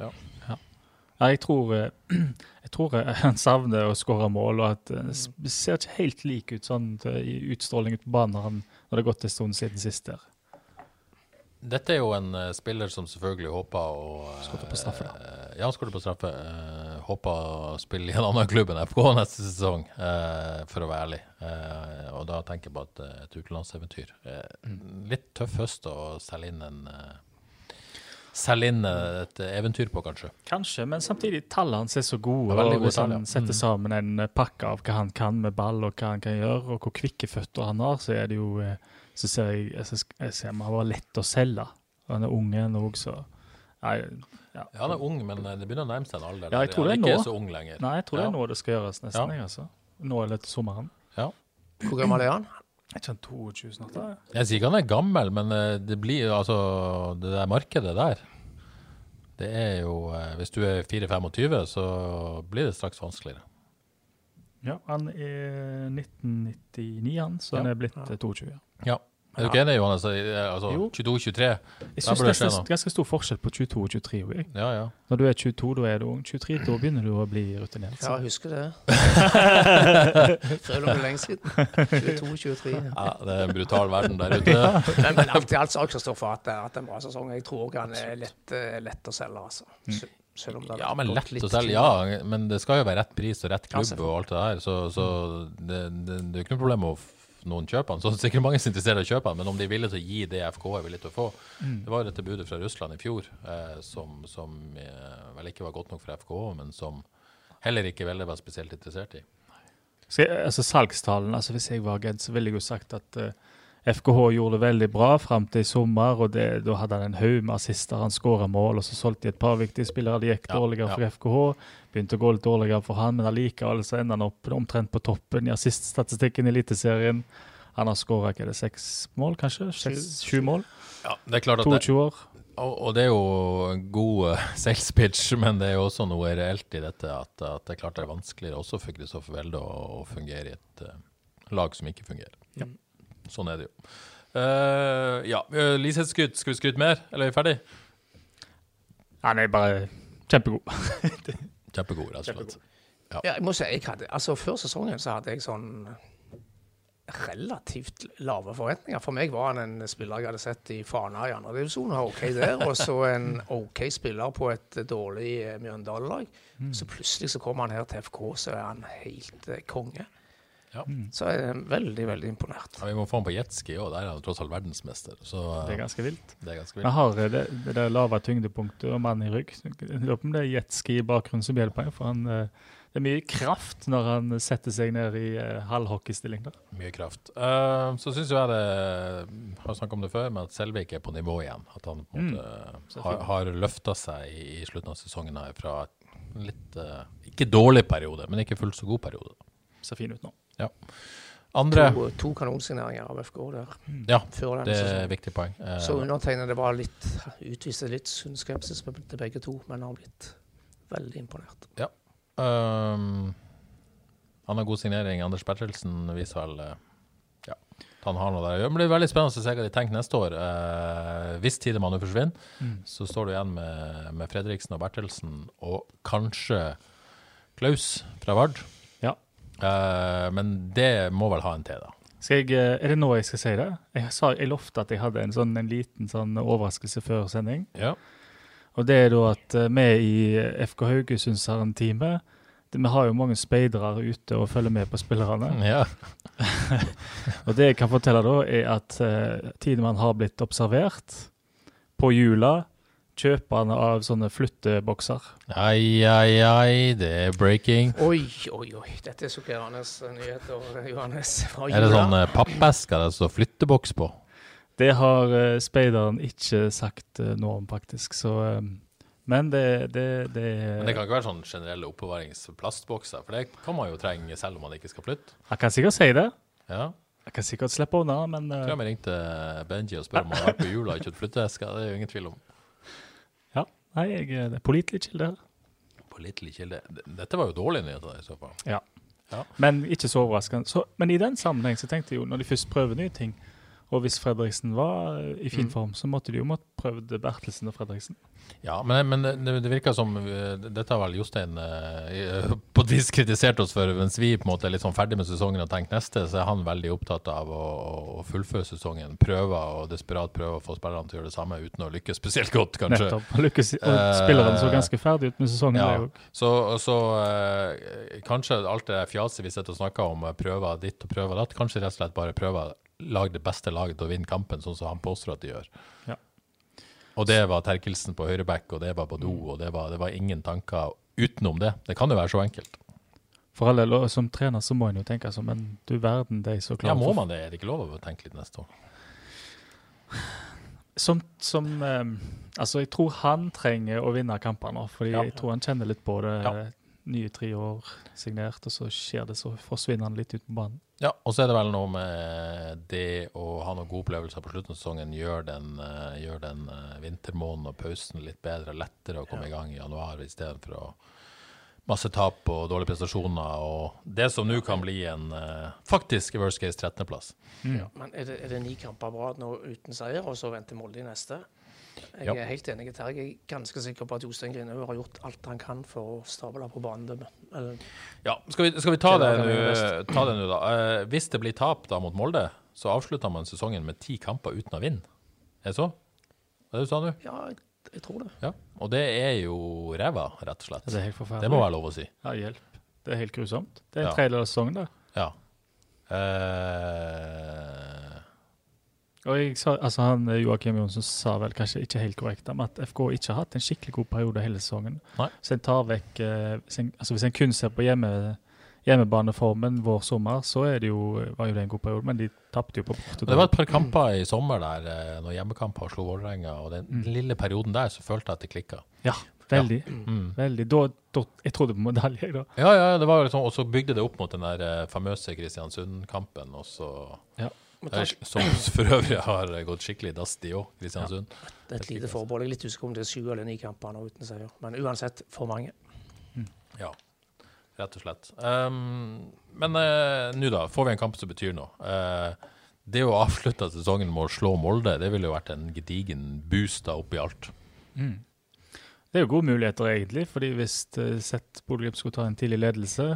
Ja, jeg tror, eh, jeg tror eh, han savner å skåre mål, og at eh, det ser ikke helt lik ut sånn i utstråling ut på banen når, han, når det har gått en stund siden sist der. Dette er jo en eh, spiller som selvfølgelig håper å eh, Skåret på straffe, Ja, han skåret på straffe. Uh, håper å spille i en annen klubb enn FK neste sesong, eh, for å være ærlig. Eh, og da tenker jeg på et, eh, et utenlandseventyr. Eh. Litt tøff høst å selge inn en eh, Selge inn eh, et eventyr på, kanskje. Kanskje, men samtidig tallene hans er så gode. Er og Hvis han ja. setter Mm. sammen en pakke av hva han kan med ball, og hva han kan gjøre, og hvor kvikke føtter han har, så er det jo Så ser jeg, jeg, ser- jeg ser han var lett å selge. Han er ung ennå så Nei, ja. Ja, han er ung, men eh, det begynner å nærme seg en alder. Ja, jeg tror det er ikke nå. er så ung lenger. Nei, jeg tror det er nå det skal gjøres, nesten. Ja. Jeg, altså. Nå eller til sommeren. Hvor gammel er han? Jeg kjenner 22 snart? da? Jeg sier ikke han er gammel, men eh, det blir altså Det der markedet der Det er jo eh, Hvis du er 4-25, så blir det straks vanskeligere. Ja, han er 1999, han, så han er blitt eh, 22. ja. Ja. Er du ikke enig, Johannes? Eh, Altså, Jo. 22-23? Jeg syns det det er ganske stor forskjell på 22 og 23. også, Jeg. Ja, ja. Når du er 22, da er du ung. 23, da begynner du å bli rutinert. Ja, jeg husker det. Føler det lenge siden. 22-23. ja. Det er en brutal verden der ute. Men, men alt i alt så har at det er en bra sesong. Jeg tror han er lett, eh, lett å selge, altså. Mm. Selv om det Ja, men lett litt å selge, ja. Men det skal jo være rett pris og rett Ja, klubb og alt det der. Så, så det, det, det er ikke noe problem å noen kjøper den, Så det er sikkert mange som er interessert i å kjøpe den, men om de er villige til å gi det FK er villig til å få Det var jo dette budet fra Russland i fjor eh, som, som eh, vel ikke var godt nok for FK, men som heller ikke veldig var spesielt interessert i. Jeg, altså Salgstallene altså Hvis jeg var Ged, så ville jeg jo sagt at eh, FKH gjorde det veldig bra fram til i sommer, og det, da hadde han en haug med assister. Han skåra mål, og så solgte de et par viktige spillere. Det gikk Ja, dårligere ja. for FKH. Begynte å gå litt dårligere for han, men allikevel så ender han opp omtrent på toppen i assiststatistikken i Eliteserien. Han har skåra seks mål, kanskje? Sju mål? Ja, det er klart at det, 22 år. og, det er jo en god sales pitch, men det er jo også noe reelt i dette. At, at det er klart det er vanskeligere også for Kristoffer Welde å, å fungere i et uh, lag som ikke fungerer. Sånn er det jo. Uh, ja, uh, Lishetsskryt, skal vi skryte mer, eller er vi ferdig? Han er bare kjempegod. Kjempegod, rett og slett. Ja, jeg må si, jeg hadde, altså Før sesongen så hadde jeg sånn relativt lave forventninger. For meg var han en spiller jeg hadde sett i Fana i andre divisjon, var OK der. Og så en OK spiller på et dårlig eh, Mjøndalen-lag. Så plutselig så kommer han her til FK, så er han helt eh, konge. Ja. Så jeg er veldig, veldig imponert. Ja, vi må få han på jetski òg, der er han tross alt verdensmester. Så Det er ganske vilt. det er ganske vilt. vilt. har eh, det, det der lave tyngdepunktet og mann i rygg. Lurer på om det er jetski i bakgrunnen som hjelper ham. For han, eh, det er mye kraft når han setter seg ned i uh, halvhockeystilling. der. Mye kraft. Uh, så syns jeg det Har snakket om det før, men at Selvik er på nivå igjen. At han på en måte mm, har, har løfta seg i, i slutten av sesongen her fra en litt uh, Ikke dårlig periode, men ikke fullt så god periode. Ser fin ut nå. Andre To, to kanonsigneringer av FK der Ja, før det er sesongen. et viktig poeng. Uh, Så undertegnede var litt, utviste litt sunn skepsis til begge to, men har blitt veldig imponert. um, han har god signering. Anders Bertelsen viser vel uh, ja, at han har noe der. Det blir veldig spennende å se hva de tenker neste år. Uh, hvis Tidemann nå forsvinner, så står du igjen med, med Fredriksen og Bertelsen, og kanskje Klaus fra Vard. Eh, men det må vel ha en til, da. Skal jeg, eh, er det nå jeg skal si det? Jeg, sa, jeg lovte at jeg hadde en, sånn, en liten sånn overraskelse før sending. Ja. Og det er da at eh, vi i FK Haugesunds har en time. Vi har jo mange speidere ute og følger med på spillerne. ja. Og det jeg kan fortelle da, er at uh, Tidemann har blitt observert på jula. Kjøperne av sånne flyttebokser. Ai, ai, ai, det er breaking. Oi, oi, oi. Dette er sjokkerende nyheter, Johannes. Fra Er det sånne sånn uh, pappesker det står flytteboks på? Det har uh, speideren ikke sagt uh, noe om, faktisk. Så, uh, men det, det, det, Men det kan ikke være sånn generelle oppbevaringsplastbokser, for det kan man jo trenge selv om man ikke skal flytte. Jeg kan sikkert si det. Ja. Jeg kan sikkert slippe unna, men uh, Jeg tror jeg ringte Benji og spurte om han har vært på jula og kjøpt flytteesker. Det er jo ingen tvil om. Ja. Nei, jeg, det er pålitelig kilde. Pålitelig kilde. Dette var jo dårlige nyheter i så fall. Ja, Men ikke så overraskende. Så, men i den sammenheng så tenkte jeg jo, når de først prøver nye ting, og hvis Fredriksen var uh, i fin Mm. form, så måtte de jo måtte prøvd Bertelsen og Fredriksen. Ja, men, men det, det virker som uh, Dette har vel Jostein uh, på et vis kritisert oss for. Mens vi på en måte er litt sånn ferdig med sesongen og tenker neste, så er han veldig opptatt av å, å fullføre sesongen. Prøver og desperat prøver å få spillerne til å gjøre det samme uten å lykkes spesielt godt, kanskje. Nettopp. Lykkes, og Eh, spillerne så ganske ferdig ut med sesongen. Ja. det. Så, så eh, kanskje alt det fjaset vi sitter og snakker om, eh, prøver ditt og prøver datt, kanskje rett og slett bare prøver lage det beste laget til å vinne kampen, sånn som han påstår at de gjør. Ja. Og det var Terkelsen på høyreback, og det var Badou, og det var, det var ingen tanker utenom det. Det kan jo være så enkelt. For alle, Som trener så må en jo tenke sånn, men du verden, de så Ja, må for man det? Er det ikke lov å tenke litt neste år? Som, som eh, Altså, jeg tror han trenger å vinne kamper nå, fordi Ja. jeg tror han kjenner litt på det. Ja. Nye tre år signert, og så skjer det, så forsvinner han litt ut på banen. Ja, og så er det vel noe med det å ha noen gode opplevelser på slutten av sesongen, gjør den, eh, gjør den eh, vintermåneden og pausen litt bedre, lettere å komme i gang i januar istedenfor å masse tap og dårlige prestasjoner, og det som nå kan bli en uh, faktisk worst case 13.-plass. Men er det, er det ni kamper bra nå uten seier, og så venter Molde i neste? Jeg er helt enig. Terje. Jeg er ganske sikker på at Jostein Grinhaug har gjort alt han kan for å stable på banedømmet. Ja, skal vi, skal vi ta Det det ta det nå da? Eh, hvis det blir tap da mot Molde, så avslutter man sesongen med ti kamper uten å vinne. Er det så? Er det du sa nå? ja, jeg, jeg tror det. Ja. Og det er jo ræva, rett og slett. Det er helt forferdelig. Det må være lov å si. Ja, hjelp. Det er helt grusomt. Det er en Ja. tredjedel av sesongen, det. Ja. Eh, Og jeg sa, altså han, eh, Joakim Jonsson sa vel kanskje ikke helt korrekt, om at FK ikke har hatt en skikkelig god periode hele sesongen. Nei. Så en tar vekk eh, hvis, en, altså hvis en kun ser på hjemme, hjemmebaneformen vår-sommer, så er det jo, var jo det en god periode, men de tapte jo på borte. Det var et par kamper i sommer der, eh, når hjemmekamper slo Vålerenga, og den Mm. lille perioden der så følte jeg at det klikka. Ja, veldig. Mm. veldig. Da, da, jeg trodde på medalje, da. Ja, ja, det var jo liksom, og så bygde det opp mot den der eh, famøse Kristiansund-kampen, og så Må Som for øvrig har gått skikkelig dass, de òg, Kristiansund. et lite forbehold. Jeg er litt usikker om det er sju eller ni kamper nå uten seier. Men uansett, for mange. Ja, rett og slett. Um, men uh, nå, da. Får vi en kamp som betyr noe? Uh, det å avslutte sesongen med å slå Molde, det ville jo vært en gedigen boost da oppi alt. Det er jo gode muligheter, egentlig, fordi hvis uh, Sett Bodø-Glimt skulle ta en tidlig ledelse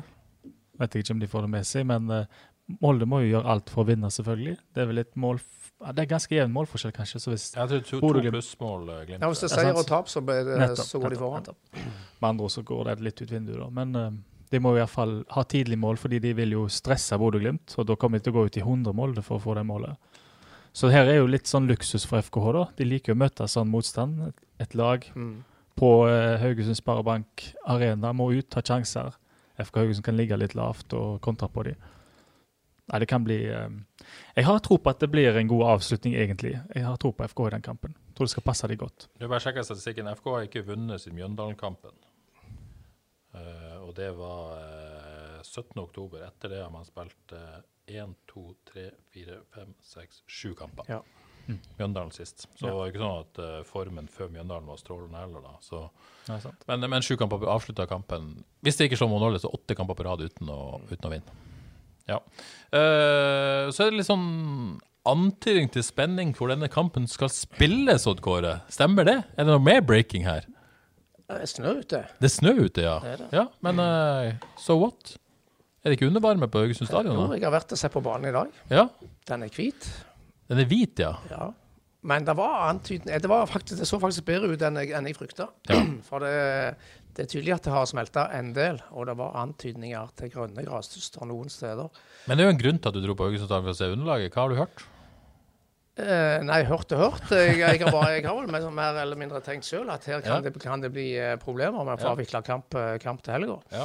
Vet jeg ikke om de får det med seg, men eh, Molde må jo gjøre alt for å vinne, selvfølgelig. Det er vel et mål Det er ganske jevn målforskjell, kanskje. så hvis Jeg tror to, to plussmål, eh, Glimt. Ja, Hvis det er er seier og tap, så, ble det, Nettopp, så går de foran. nettopp. Med andre ord så går det litt ut vinduet, da. Men uh, de må i hvert fall ha tidlig mål, fordi de vil jo stresse Bodø-Glimt. Og da kommer de til å gå ut i 100 mål for å få det målet. Så her er jo litt sånn luksus for FKH, da. De liker jo å møte sånn motstand. Et, et lag Mm. på uh, Haugesund Sparebank Arena må ut, ta sjanser. FK Haugesund kan ligge litt lavt og kontra på dem. Nei, det kan bli eh, Jeg har tro på at det blir en god avslutning, egentlig. Jeg har tro på FK i den kampen. Jeg Tror det skal passe dem godt. Du bare sjekker statistikken. FK har ikke vunnet siden Mjøndalen-kampen. Eh, og det var uh, 17. oktober. Etter det har man spilt én, to, tre, fire, fem, seks, sju kamper. Ja. Mjøndalen sist. Så Ja. det var ikke sånn at uh, formen før Mjøndalen var strålende heller, da. Så, Nei, sant. men, men sju kamper avslutta kampen Hvis det ikke slår mot Norge, så åtte kamper på rad uten å, uten å vinne. Ja. Uh, så er det litt sånn antydning til spenning hvor denne kampen skal spilles, Odd Kåre. Stemmer det? Er det noe mer breaking her? Det er snø ute. Det er snø ute, ja. Det det. ja men uh, so what? Er det ikke undervarme på Haugesund stadion? Jo, jeg har vært og sett på banen i dag. Ja, Den er hvit. Den er hvit, ja. Ja. Men det var antydning Det, var faktisk, det så faktisk bedre ut enn jeg, enn jeg frykta. For det, det er tydelig at det har smelta en del, og det var antydninger til grønne grastuster noen steder. Men det er jo en grunn til at du dro på Haugesund for å se underlaget. Hva har du hørt? Eh, nei, hørt og hørt. Jeg, jeg, har bare, jeg har vel mer, mer eller mindre tenkt sjøl at her kan, Ja. det, kan det bli eh, problemer med å få avvikla kamp, eh, kamp til helga. Ja.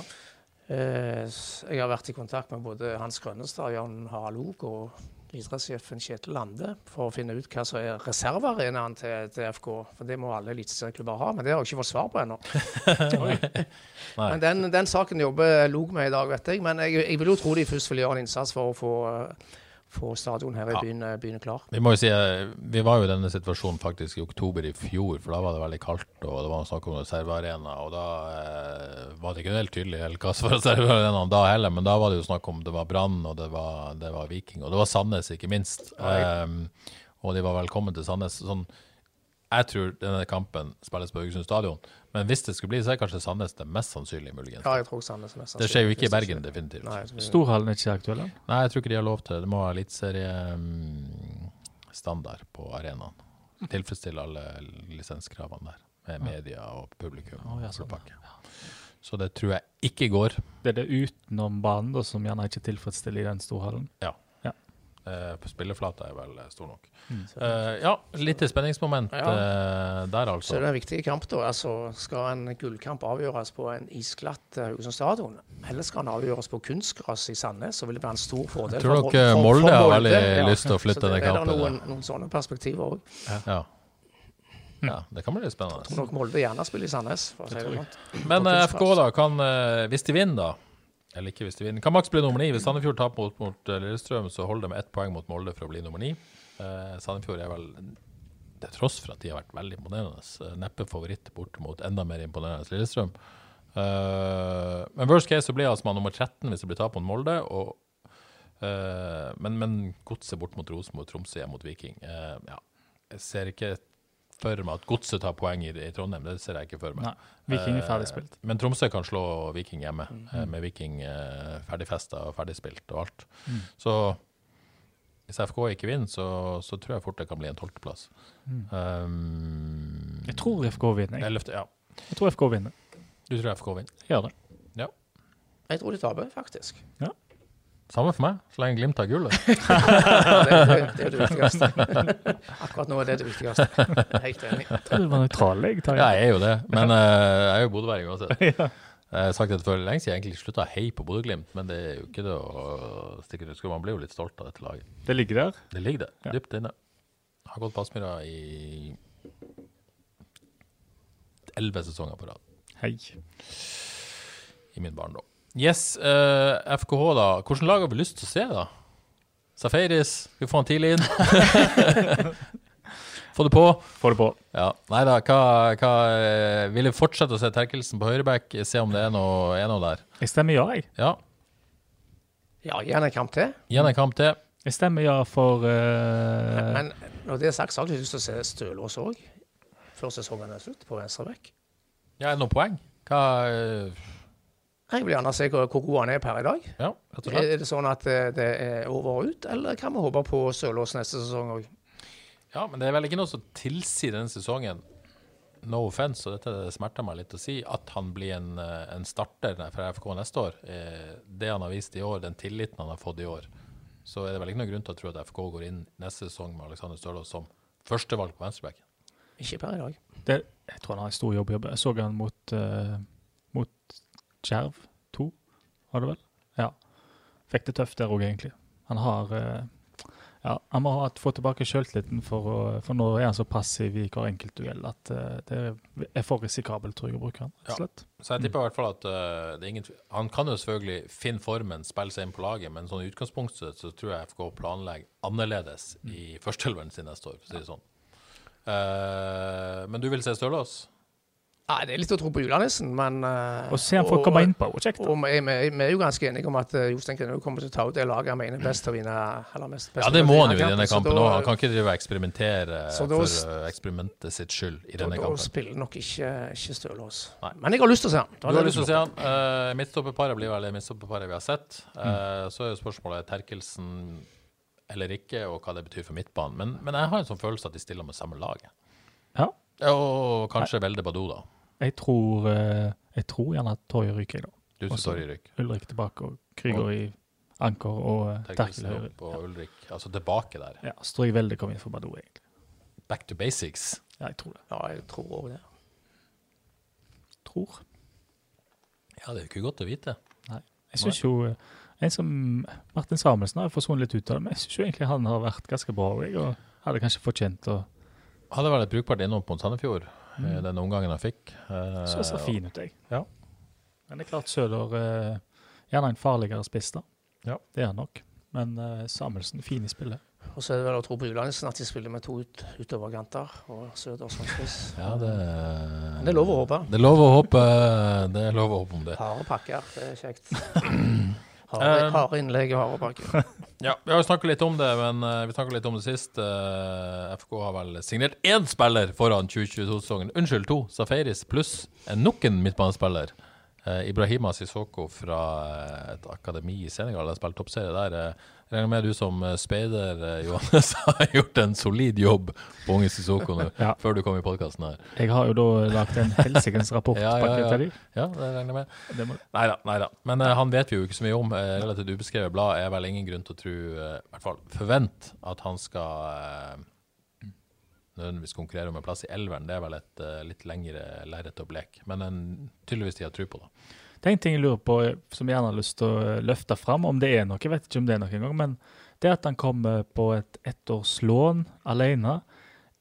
Eh, jeg har vært i kontakt med både Hans Grønnestad, Jan Harald og idrettssjefen Kjetil Lande for å finne ut hva som er reservearenaen til, til FK. For det må alle eliteserieklubber ha, men det har jeg ikke fått svar på ennå. Men den, den saken jobber Log med i dag, vet jeg. Men jeg, jeg vil jo tro de først vil gjøre en innsats for å få, eh, få stadion her i Ja. byen, eh, byen klar. Vi må jo si, eh, vi var jo i denne situasjonen faktisk i oktober i fjor, for da var det veldig kaldt, og det var snakk om reservearena, og da eh, var det ikke helt tydelig helt hva som var reservearenaen da heller, men da var det jo snakk om det var Brann, og det var, det var Viking, og det var Sandnes ikke minst. Ehm, og de var velkommen til Sandnes. Sånn, jeg tror denne kampen spilles på Haugesund stadion, men hvis det skulle bli, så er kanskje Sandnes det mest sannsynlige, muligens. Ja, jeg tror Sandnes er mest Det skjer jo ikke i. Bergen, definitivt. Nei, tror- Storhallen er ikke aktuell? Nei, jeg tror ikke de har lov til det. Det må være eliteseriestandard på arenaen. Tilfredsstille alle lisenskravene der, med media og publikum. Oh, ja, sånn, ja. Så det tror jeg ikke går. Det er det utenom banen da, som gjerne ikke tilfredsstiller i den storhallen. Eh, spilleflata er vel eh, stor nok. Mm. Eh, ja, lite spenningsmoment Ja. der, Så det er en viktig kamp, da. Altså, skal en gullkamp avgjøres på en isglatt Haugesund stadion, eller skal den avgjøres på kunstgress i Sandnes, så vil det være en stor fordel. Jeg Tror nok dere for- for Molde har veldig ja. lyst til å flytte Så det er kampen, det noen, noen sånne perspektiver òg. Ja. ja, det kan bli spennende. Jeg Tror nok Molde gjerne spiller i Sandnes. For å si det sånn. Men På. FK, da, kan, hvis de vinner, da Eller ikke hvis de vinner. Kan maks bli nummer ni. Hvis Sandefjord taper mot, mot eh, Lillestrøm, så holder de med ett poeng mot Molde for å bli nummer ni. Eh, Sandefjord er vel, til tross for at de har vært veldig imponerende, eh, neppe favoritt bort mot enda mer imponerende Lillestrøm. Eh, men worst case så blir altså man nummer 13 hvis det blir tap mot Molde. Og, eh, men, men godset bort mot Rosenborg, Tromsø mot Viking. Jeg ser ikke for meg at godset tar poeng i, i Trondheim. Det ser jeg ikke for meg. Nei, Viking er ferdig spilt. Eh, Men Tromsø kan slå Viking hjemme, eh, med Viking eh, ferdigfesta og ferdigspilt og alt. Mm. Så hvis FK ikke vinner, så, så tror jeg fort det kan bli en tolvteplass. Um, Jeg tror FK vinner. Jeg, Løfter, ja. jeg tror FK vinner. Du tror FK vinner? Gjør det. Jeg tror de taper, faktisk. Samme for meg, så lenge Glimt har gullet. Det, det, det er det viktigste. Akkurat nå er det det viktigste. Helt enig. Jeg tror det var nøytral, jeg. Ja, jeg er jo det, men uh, jeg er jo bodøværing uansett. Ja. Jeg har sagt det for lenge siden, jeg egentlig slutta å heie på Bodø-Glimt, men det er jo ikke det å stikke ut. Man blir jo litt stolt av dette laget. Det ligger der. Det ligger det, Ja. dypt inne. Har gått på Aspmyra i elleve sesonger på rad Hei. i min barndom. Yes, uh, FKH, da. Hvilket lag har vi lyst til å se, da? Safaris, vi får han tidlig inn? få det på. Få det på. Ja, Nei da, hva, hva eh, Vil jeg fortsette å se Terkelsen på høyreback? Se om det er noe, er noe der. Jeg stemmer ja, jeg. Ja. Ja, gi han en kamp til. Gi han en kamp til. Jeg stemmer ja for uh... Men når det er sagt, så har jeg lyst til å se Stølås òg. Før sesongen er slutt, på venstreback. Ja, er det noen poeng? Hva eh, Jeg vil gjerne se hvor, hvor god han er per i dag. Ja, rett og slett. Er det sånn at det, det er over og ut, eller kan vi håpe på Sølås neste sesong òg? Ja, men det er vel ikke noe som tilsier denne sesongen No offense, og dette smerter meg litt å si, at han blir en, eh, en starter for FK neste år. Eh, Det han har vist i år, den tilliten han har fått i år, så er det vel ikke noen grunn til å tro at FK går inn neste sesong med Alexander Stølås som førstevalg på venstrebacken. Ikke per i dag. det, Jeg tror han har en stor jobb. Jeg så han mot, uh mot Skjerv 2, var det vel? Ja. Fikk det tøft der òg, egentlig. Han har eh, Ja, han må ha, få tilbake sjøltilliten, for, for nå er han så passiv i hver enkelt duell at eh, det er for risikabelt, tror jeg, å bruke han. slett. Så jeg tipper i hvert fall at uh, det ingen Han kan jo selvfølgelig finne formen, spille seg inn på laget, men sånn i utgangspunktet så tror jeg FK planlegger annerledes i førsteelveren sin neste år, for å si det sånn. Uh, men du vil se Stølås? Nei, Det er litt å tro på julenissen, men uh, Og se han får komme innpå. og Kjekt. Og vi, er jo ganske enige om at uh, Jostein Grinaud kommer til å ta ut det laget han mener best til å vinne. Eller mest, best Ja, det må han jo i denne kampen da- òg. Han kan ikke drive og eksperimentere Så da for eh, eksperimentet sitt skyld i Da, denne da kampen. spiller nok ikke, ikke Stølås. Nei. Men jeg har lyst til å se han. Du har lyst til å se han. Uh, Midtstopperparet blir vel det midtstopperparet vi har sett. Mm. Eh, så er jo spørsmålet Terkelsen eller ikke, og hva det betyr for midtbanen. Men, men jeg har en sånn følelse at de stiller med samme laget. Ja. Og kanskje Velde Badou, da. Jeg tror, eh, jeg tror gjerne at Torje ryker, jeg, da. Du som Torje ryker? Ulrik tilbake og Krüger i anker og eh, Terkel høyre. og Ulrik. Altså tilbake der. Ja, så tror jeg veldig kom inn for Badou, egentlig. Back to basics. Ja, jeg tror det. Ja, jeg tror òg det. Tror. Ja, det er jo ikke godt å vite. Nei. Jeg syns jo eh, en som Martin Samuelsen har forsvunnet litt ut av det, men jeg syns egentlig han har vært ganske bra. Jeg, og hadde kanskje fortjent å Hadde vært et brukbart innom mot Sandefjord, mm. den omgangen han fikk. Eh, Så så fin ut, jeg. Ja. Men det er klart Søder eh, Gjerne en farligere spiss, da. Ja. Det er han nok. Men eh, Samuelsen fin i spillet. Og så er det vel å tro på julenissen at de spiller med to ut, utoverkanter og Søder som spiss. Ja, det Men det er lov å håpe. Det er lov å håpe, det er lov å håpe om det. Harde pakker, det er kjekt. Harde, harde innlegg og harde pakker. Ja, vi har jo snakket litt om det, men uh, vi snakket litt om det sist. Uh, FK har vel signert én spiller foran 2022-sesongen. Unnskyld, to. Safaris pluss nok en midtbanespiller. Uh, Ibrahima Sissoko fra eh, et akademi i Senegal har spilt toppserie der. Jeg regner med du som eh, speider, eh, Johannes, har gjort en solid jobb på unge Sissoko Ja. før du kom i podkasten her. Jeg har jo da lagd en helsikens rapport Ja, ja, ja. til. Ja, det regner jeg med. Må, Nei da, nei da. Men uh, han vet vi jo ikke så mye om. Uh, relativt ubeskrevet blad er vel ingen grunn til å tro, uh, i hvert fall forvente, at han skal nødvendigvis konkurrere om en plass i elveren. Det er vel et litt lengre lerret å bleke. Men en, tydeligvis de har tro på, da. En ting jeg lurer på, eh, som jeg gjerne har lyst til å eh, løfte fram, om det er noe. Jeg vet ikke om det er noe engang. Men det at han kommer på et ettårslån alene,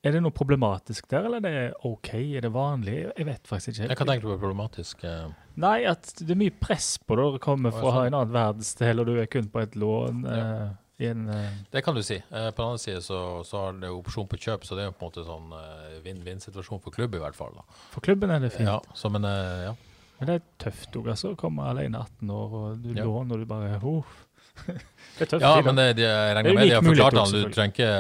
er det noe problematisk der, eller er det OK? Er det vanlig? Jeg vet faktisk ikke. Jeg kan tenke på problematisk. eh, Nei, at det er mye press på det å komme fra sånn. en annen verdensdel, og du er kun på et lån. eh, i en, eh, Det kan du si. Eh, på den andre side så, så har det opsjon på kjøp, så det er jo på en måte sånn eh, vinn-vinn-situasjon for klubb, i hvert fall. da. for klubben er det fint. Ja, så men eh, ja. Men det er tøft òg, altså. Å komme alene 18 år, og du Ja. låner, og du bare Huff. Det er tøft. Ja, tid, men det, de, jeg regner er med de har forklart han. Du trenger ikke,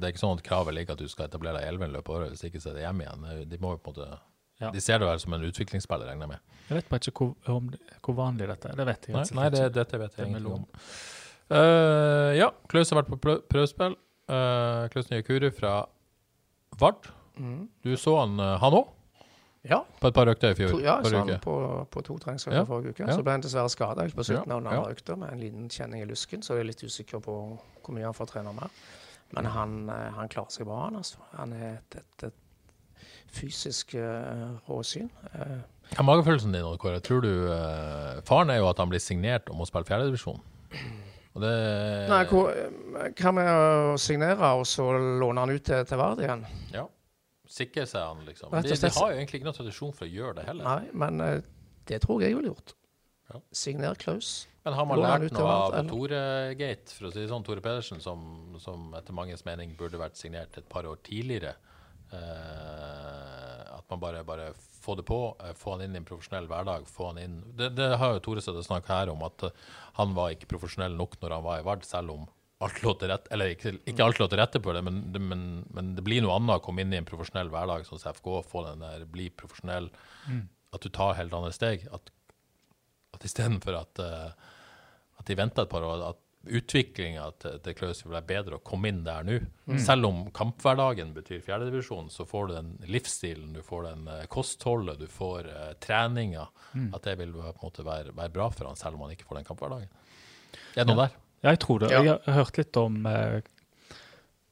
det er ikke sånn at kravet ligger at du skal etablere deg i elven løpet av året, hvis ikke så er det hjem igjen. De må jo på en måte Ja. De ser det vel som en utviklingsspiller, regner jeg med. Jeg vet bare ikke hvor, om hvor vanlig dette er. Det vet jeg Nei, nei det, dette vet jeg Det om. Uh, ja, Klaus har vært på prøvespill. Uh, Klaus Nye Kuru fra Vard. Mm. Du så han, eh, han òg, Ja, på et par økter i fjor? to, ja jeg så forrige han uke. på, på to treningsøkter Ja, forrige uke. ja. Så ble han dessverre skada på slutten Ja, av den ja. andre økta med en liten kjenning i lysken, så jeg er litt usikker på hvor mye han får trene mer. Men han, eh, han klarer seg bra, han. altså. Han er et, et, et fysisk uh, råsyn. Uh, er magefølelsen din, Kåre? Tror du uh, Faren er jo at han blir signert og må spille fjerdedivisjon. Det Nei, hva med å signere og så låne han ut til, til Vard igjen? Ja. Sikre seg han, liksom. De, de har jo egentlig ikke noen tradisjon for å gjøre det heller. Nei, men uh, det tror jeg jeg ville gjort. Ja. Signer Klaus. Men har man lært noe av? Tore-gate, for å si det sånn, Tore Pedersen, som, som etter manges mening burde vært signert et par år tidligere? Uh, at man bare, bare få det på, eh, få han inn i en profesjonell hverdag. få han inn. Det, det har jo Tore snakka her om, at han var ikke profesjonell nok når han var i Vard, selv om alt lå til rette, eller ikke, ikke alt lå til rette på det, men, det, men, men det blir noe annet å komme inn i en profesjonell hverdag som CFK, få den der, bli profesjonell, at du tar helt andre steg. At, at istedenfor at, eh, at de venter et par år, at utviklinga til, til Klaus vil være bedre å komme inn der nå. Selv om kamphverdagen betyr fjerdedivisjon, så får du den livsstilen, du får den eh, kostholdet, du får uh, treninga. At det vil på en måte være, være bra for han, selv om han ikke får den kampehverdagen. Er det noe der? Ja, jeg tror det. Ja. Jeg har hørt litt om eh,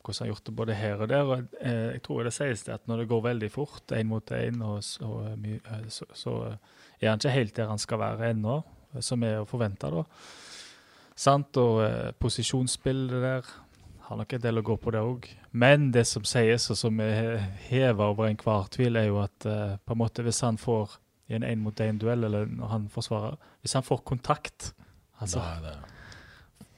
hvordan han har gjort det både her og der. og eh, Jeg tror det sies det at når det går veldig fort, én mot én, så, eh, eh, så, så eh, er han ikke helt der han skal være ennå, som er å forvente. da. Sant? Og eh, posisjonsbildet der har nok en del å gå på, det òg. Men det som sies, og som er heva over enhver tvil, er jo at eh, på en måte hvis han får i en én-mot-én-duell, eller når han forsvarer Hvis han får kontakt altså er det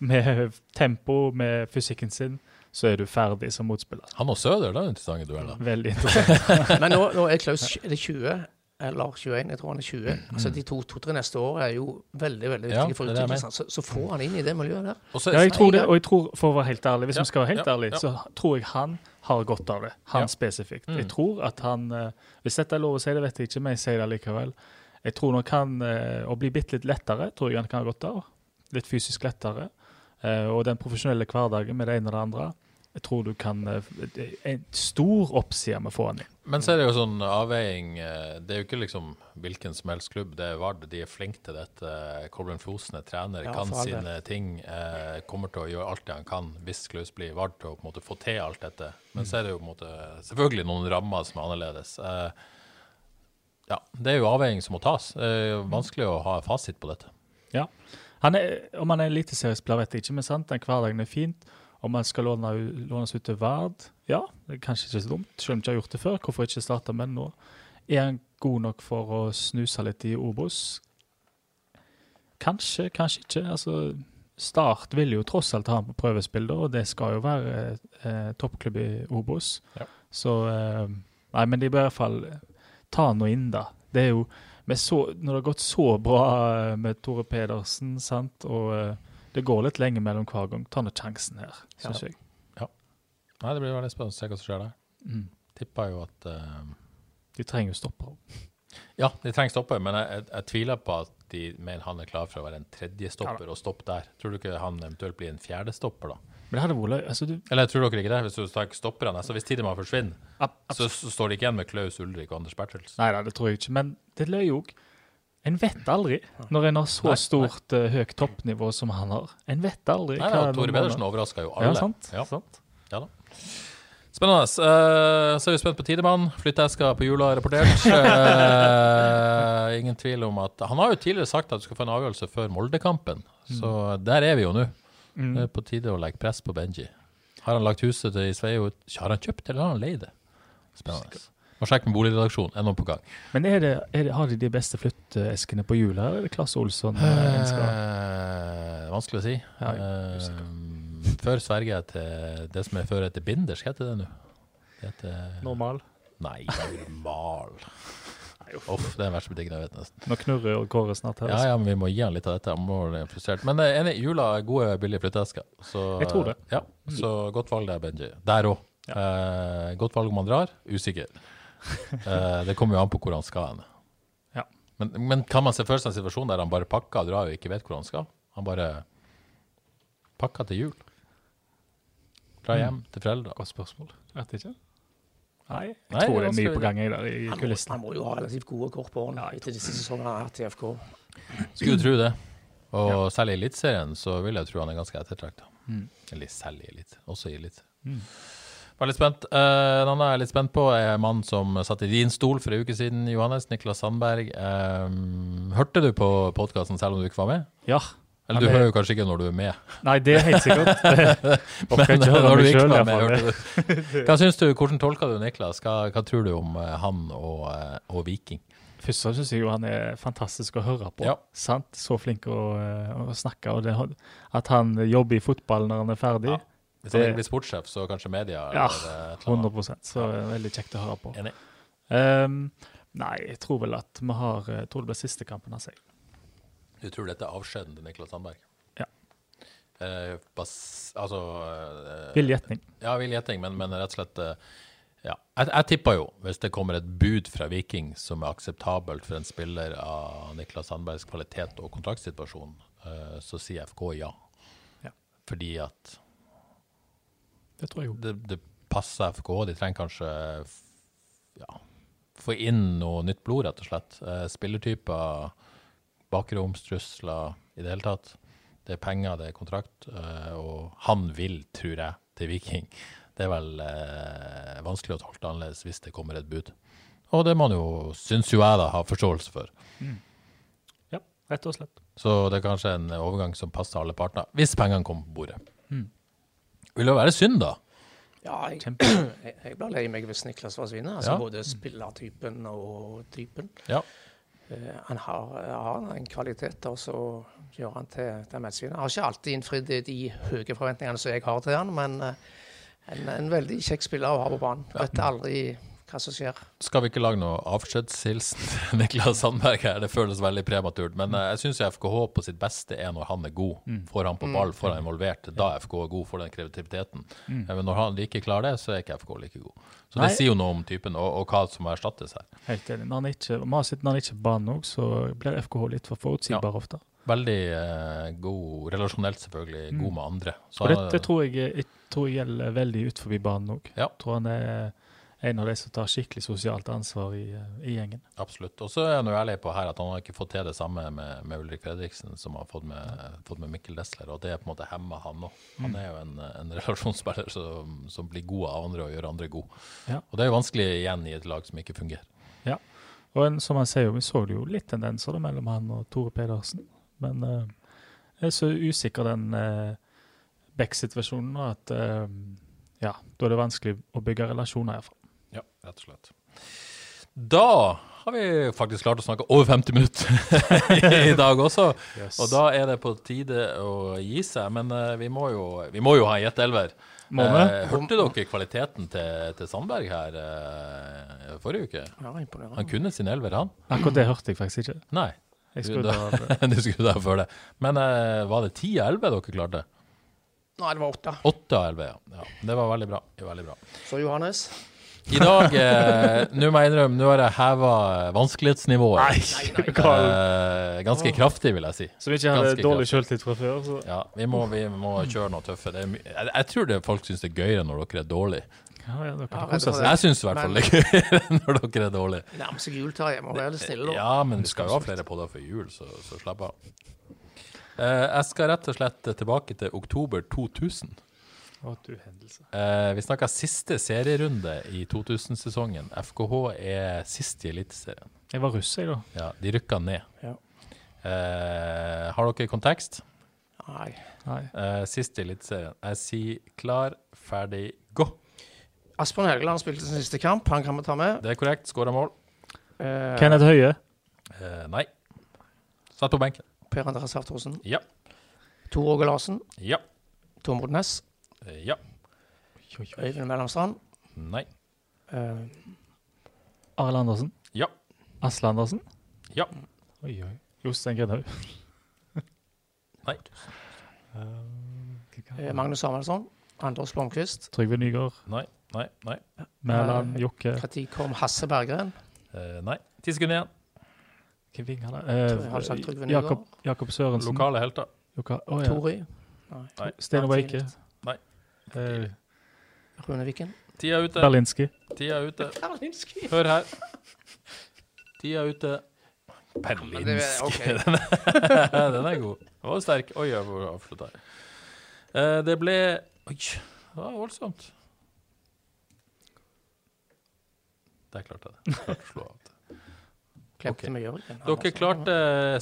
med tempo, med fysikken sin, så er du ferdig som motspiller. Han og Søder, det er interessante dueller. Veldig interessant. Men nå, nå er Klaus er det 20, eller 21, jeg tror han er 20. Altså De to-tre to, neste år er jo veldig veldig viktige Ja, for utvikkelsen. Så, så får han inn i det miljøet der. Og så- Ja, jeg tror det, og jeg tror, for å være helt ærlig, hvis Ja, vi skal være helt ja, ærlig, ja. så tror jeg han har godt av det. Han Ja. spesifikt. Mm. Jeg tror at han eh, Hvis dette er lov å si, det vet jeg ikke, men jeg sier det likevel. Jeg tror nok han eh, Å bli bitte litt lettere tror jeg han kan ha godt av. Litt fysisk lettere. Eh, og den profesjonelle hverdagen med det ene og det andre. Jeg tror du kan eh, En stor oppside med å få han inn. Men så er det jo sånn avveiing eh, Det er jo ikke liksom hvilken som helst klubb. Det er Vard. De er flinke til dette. Kolbjørn Fosen er trener, Ja, kan sine ting. Eh, kommer til å gjøre alt det han kan hvis Klaus blir Vard til å på en måte få til alt dette. Men så er det jo på en måte selvfølgelig noen rammer som er annerledes. Eh, ja, Det er jo avveiing som må tas. Det er jo vanskelig å ha fasit på dette. Ja. Han er, om han er eliteseriespiller, vet jeg ikke, men sant, den hverdagen er fint. Om han skal låne, lånes ut til Vard, ja, det er kanskje ikke så dumt. Selv om han ikke har gjort det før, hvorfor ikke starte med det nå? Er han god nok for å snuse litt i Obos? Kanskje, kanskje ikke. Altså, Start vil jo tross alt ha han på prøvespill, da, og det skal jo være eh, toppklubb i Obos. Ja. Så eh, Nei, men de bør i hvert fall ta noe inn, da. Det er jo så, Når det har gått så bra eh, med Tore Pedersen, sant, og eh, det går litt lenge mellom hver gang, ta nå sjansen her, syns Ja. jeg. Nei, Det blir veldig spennende å se hva som skjer der. Mm. Tipper jo at uh, De trenger jo stoppere. Ja, de trenger stopper, men jeg, jeg, jeg tviler på at de mener han er klar for å være en tredje stopper og stoppe der. Tror du ikke han eventuelt blir en fjerde stopper, da? Men det hadde vært løy. Altså, du, Eller tror dere ikke det? Hvis du tar stopperne, altså hvis Tidemann forsvinner, ab, så, så står de ikke igjen med Klaus Ulrik og Anders Bertels. Nei nei, det tror jeg ikke. Men det løy òg. En vet aldri når en har så Nei, nei. stort eh, høyt toppnivå som han har. En vet aldri. Nei, nei, Tore Pedersen overraska jo alle. Ja, sant. Ja. sant. Ja da. Spennende. Uh, så er vi spent på Tidemann. Flytteeska på hjula er rapportert. Uh, ingen tvil om at Han har jo tidligere sagt at du skal få en avgjørelse før Moldekampen, så der er vi jo nå. Mm. Det er på tide å legge press på Benji. Har han lagt huset til Sveio? Har han kjøpt, eller har han leid det? Spennende. Må sjekke med boligredaksjonen. Er noe på gang? Men er det, er det, har de de beste flytteeskene på hjul, eller er det Klasse Olsson? eh? Eh, vanskelig å si. Ja, Eh, før sverger jeg til det som er før etter binders. Hva heter det nå? Normal. Nei, det er mal. Uff, det er den verste butikken jeg vet nesten. Nå knurrer jo Kåre snart her. Ja, altså. ja, men vi må gi han litt av dette. Han må bli frustrert. Men er enig, jula er gode, billige flytteesker. Så, Jeg tror det. Ja, så godt valg der, Benji. Der òg. Eh, godt valg om han drar. Usikker. Eh, det kommer jo an på hvor han skal hen. Ja. Men, men kan man se for seg en situasjon der han bare pakker og drar og ikke vet hvor han skal? Han bare pakker til jul. Drar Mm. hjem til foreldre. Godt spørsmål. Vet ikke. Nei, jeg Nei, tror det det er mye på gang der i Han må, kulissene. han må jo ha relativt gode kort på hånden etter disse sesongene han har hatt i FK. Skulle tro det. Og selv i Eliteserien så vil jeg tro han er ganske ettertrakta. Mm. Eller selv i Elite, også i Elite. Mm. Veldig spent. Uh, en annen jeg er litt spent på, er en mann som satt i din stol for en uke siden, Johannes. Niklas Sandberg. Um, hørte du på podkasten selv om du ikke var med? Ja. Eller du hører jo kanskje ikke når du er med. Nei, det er helt sikkert. Det, men når du ikke var med, hørte du. Hva syns du, hvordan tolker du Niklas? Hva, hva tror du om eh, han og, eh, og Viking? Først så syns jeg jo han er fantastisk å høre på. Ja. Sant? Så flink å, eh, å snakke. Og det, at han jobber i fotball når han er ferdig, Ja. Hvis han ikke blir sportssjef, så kanskje media? Ja, eller, eh, et eller annet. 100% Så er veldig kjekt å høre på. Enig. Um, nei, jeg tror vel at vi har Jeg tror det blir siste kampen av seg. Du tror dette er avskjeden til Niklas Sandberg? Ja. Eh, bas, altså eh, Vill gjetning. Ja, vill gjetning, men, men rett og slett eh, ja. Jeg, jeg tipper jo, hvis det kommer et bud fra Viking som er akseptabelt for en spiller av Niklas Sandbergs kvalitet og kontraktsituasjon, eh, så sier FK ja. Ja. Fordi at Det tror jeg jo. det, det passer FK. De trenger kanskje ja, få inn noe nytt blod, rett og slett. Eh, spillertyper, bakromstrusler i det hele tatt. Det er penger, det er kontrakt, eh, og han vil, tror jeg, til Viking. Det er vel eh, vanskelig å tolke annerledes hvis det kommer et bud. Og det må man jo, syns jo jeg, da, ha forståelse for. Ja, rett og slett. Så det er kanskje en overgang som passer alle partene, hvis pengene kommer på bordet. Mm. Vil det være synd, da? Ja, jeg, jeg, jeg blir lei meg hvis Niklas forsvinner. Altså Ja. Både spillertypen og typen. Ja. Eh, han har, har en kvalitet, og så gjør han til, til matchvinner. Han har ikke alltid innfridd de høye forventningene som jeg har til han, men eh, en, en veldig kjekk spiller å ha på banen. Vet aldri hva som skjer. Skal vi ikke lage noe avskjedshilsen til Niklas Sandberg her? Det føles veldig prematurt. Men eh, jeg syns FKH på sitt beste er når han er god. Får han på ball, får han involvert. Da er FK god, for den kreativiteten. Eh, Men når han ikke klarer det, så er ikke FK like god. Så det Nei. sier jo noe om typen, og, og hva som må erstattes her. Helt enig. Når han ikke, når han ikke er på banen òg, så blir FKH litt for forutsigbar ofte. Veldig eh, god, relasjonelt selvfølgelig, god med andre. Så Og det, han- det tror jeg, jeg tror gjelder veldig ut forbi banen òg. Ja. Tror han er en av de som tar skikkelig sosialt ansvar i, eh, i gjengen. Absolutt. Og så er han jo ærlig på her at han har ikke fått til det samme med, med Ulrik Fredriksen som han har fått med, fått med Mikkel Desler, og det er på en måte hemma han òg. Han er jo en, en relasjonsspiller som, som blir god av andre og gjør andre god. Ja. Og det er jo vanskelig igjen i et lag som ikke fungerer. Ja, Og en, som man ser jo, vi så det jo litt tendenser da, mellom han og Tore Pedersen. Men uh, jeg er så usikker den uh, Beck-situasjonen at uh, ja, da er det vanskelig å bygge relasjoner iallfall. Ja, rett og slett. Da har vi faktisk klart å snakke over 50 minutter i dag også. Og da er det på tide å gi seg. Men eh, vi, må jo, vi må jo ha en vi? Eh, hørte dere kvaliteten til, til Sandberg her eh, forrige uke? Ja, imponerende. Han kunne sin elver, han. Akkurat det hørte jeg faktisk ikke. Nei. Jeg Du, skulle da- føle. du før det. Men eh, var det ti av 11 dere klarte? Nei, det var åtte. Åtte av 11, ja. ja. Det var veldig bra. Det var veldig bra. Så Johannes I dag, eh, nå må jeg innrømme, nå har jeg heva vanskelighetsnivået. Nei. Eh, ganske kraftig, vil jeg si. Som ikke hadde Ganske dårlig sjøltid fra før. Så. Ja, vi må, vi må kjøre noe tøffe. Det er my jeg, jeg tror det folk syns det er gøyere når dere er dårlige. Ja, ja, dere Ja, seg. Jeg syns i hvert fall det er gøyere når dere er dårlige. nærmer seg jul, Terje. Må være litt snille, da. Ja, men vi skal jo ha flere podder før jul, så, så slapp av. Eh, jeg skal rett og slett tilbake til oktober 2000. Eh, vi snakka siste serierunde i 2000-sesongen. FKH er sist i Eliteserien. Jeg var russ, jeg, da. Ja, de rykka ned. Ja. Eh, har dere kontekst? Nei. Nei. Eh, sist i Eliteserien. Jeg sier klar, ferdig, gå. Asbjørn Helgeland spilte sin siste kamp. Han kan vi ta med. Det er korrekt. Skåra mål? Eh, Kenneth Høie. Eh, nei. Satt på benken. Per Andreas Haftorsen. Ja. Tor Åge Larsen. Ja. Tormod Næss. Eh, ja. Øyvind Mellomstrand. Nei. Uh, Arild Andersen. Ja. Asle Andersen. Ja. Oi, oi. Jostein Grindhaug. Nei. Uh, Magnus Samuelsson. Anders Blomkvist. Trygve Nygaard. Nei. Nei. Nei. Mæland. Jokke. Når kom Hasse Berggren? Uh, nei. Ti sekunder igjen. Hvem vinger det? Jakob, Jakob Sørensen. Lokale helter. Loka oh, ja. Tori. Nei. Sten Weike. Nei. Eh, Runeviken. Tida er ute. Berlinski. Tida er ute. Berlinski. Hør her. Tida er ute. Berlinski. Okay. den, er, den, er, god. Den var sterk. Oi, jeg må avslutte her. Eh, det ble Oi, det var voldsomt. Der klarte jeg det. Klarte å slå av. Glemte Ok. vi Jørgen. Dere klarte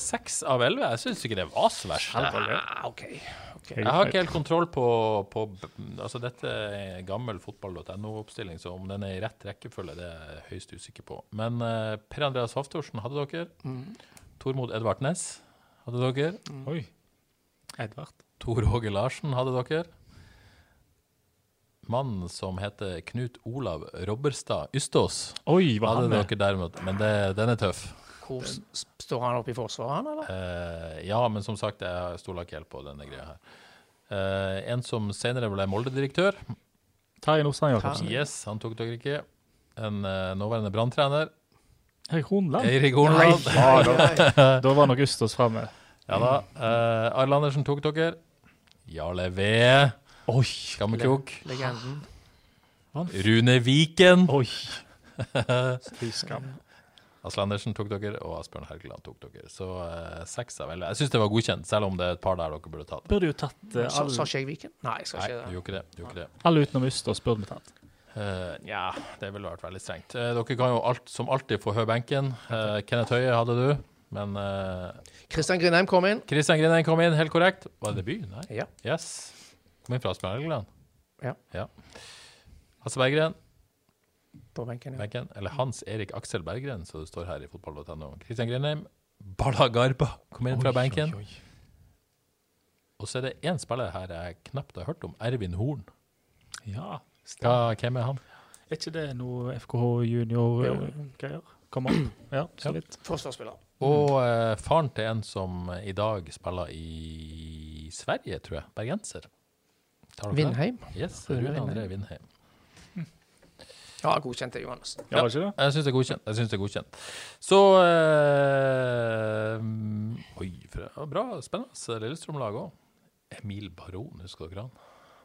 seks av elleve. Jeg syns ikke det var så verst. Ah, okay. okay. Jeg har ikke helt kontroll på, på Altså, dette er gammel fotball.no-oppstilling, så om den er i rett rekkefølge, det er jeg høyst usikker på. Men uh, Per Andreas Haftorsen hadde dere. Tormod Edvard Næss hadde dere. Oi. Edvard. Tor Åge Larsen hadde dere. Mannen som heter Knut Olav Robberstad Ystås, Oi, hva hadde han dere derimot. Men det, den er tøff. Hvor står han oppe i forsvaret, han, eller? Eh, ja, men som sagt, jeg stoler ikke helt på denne greia her. Eh, en som senere ble Molde-direktør. Terje Nordstrand Jacobsen. Yes, han tok dere ikke. En eh, nåværende branntrener. Erik Hornland. Eirik Hornland. Ja, da, da var nok Ustås framme. Ja da. Eh, Arild Andersen tok dere. Jarle V. Oi. Skammekrok. Legenden. Rune Viken. Oi. Fy skam. Asle Andersen tok dere, og Asbjørn Helgeland tok dere. Så eh, seks av elleve. Jeg syns det var godkjent, selv om det er et par der dere burde tatt. Burde jo tatt eh, Sa sa ikke jeg Viken? Nei, jeg skal Nei, ikke du det. gjorde ikke det. Du gjorde ikke det. alle utenom Østers burde vi tatt. Eh, Nja, det ville vært veldig strengt. Eh, dere kan jo alt, som alltid få høre benken. Eh, Kenneth Høie hadde du, men uh, Kristian Grindheim kom inn. Kristian Grindheim kom inn, helt korrekt. Var det debut? Nei. Ja. Yes. Kom inn fra Asbjørn Ja. Ja. Hasse Berggren, På benken, ja. benken. Eller Hans Erik Aksel Berggren, som det står her i fotball.no. Kristian Grenheim. Balla Garba kom inn fra benken. Oi, oi. Og så er det én spiller her jeg knapt har hørt om. Ervin Horn. Ja. Hva, hvem er han? Er ikke det noe FKH junior-greier? Kom opp. Ja, så litt. Forsvarsspiller. Og eh, faren til en som i dag spiller i Sverige, tror jeg. Bergenser. Vindheim. Yes, Rune André Vindheim. Ja, godkjent det, Johannes. Ja, det? Jeg syns det er godkjent. Jeg synes det er godkjent. Så øh, Oi, for, ja, bra. Spennende Lillestrøm-lag òg. Emil Baron, husker dere han?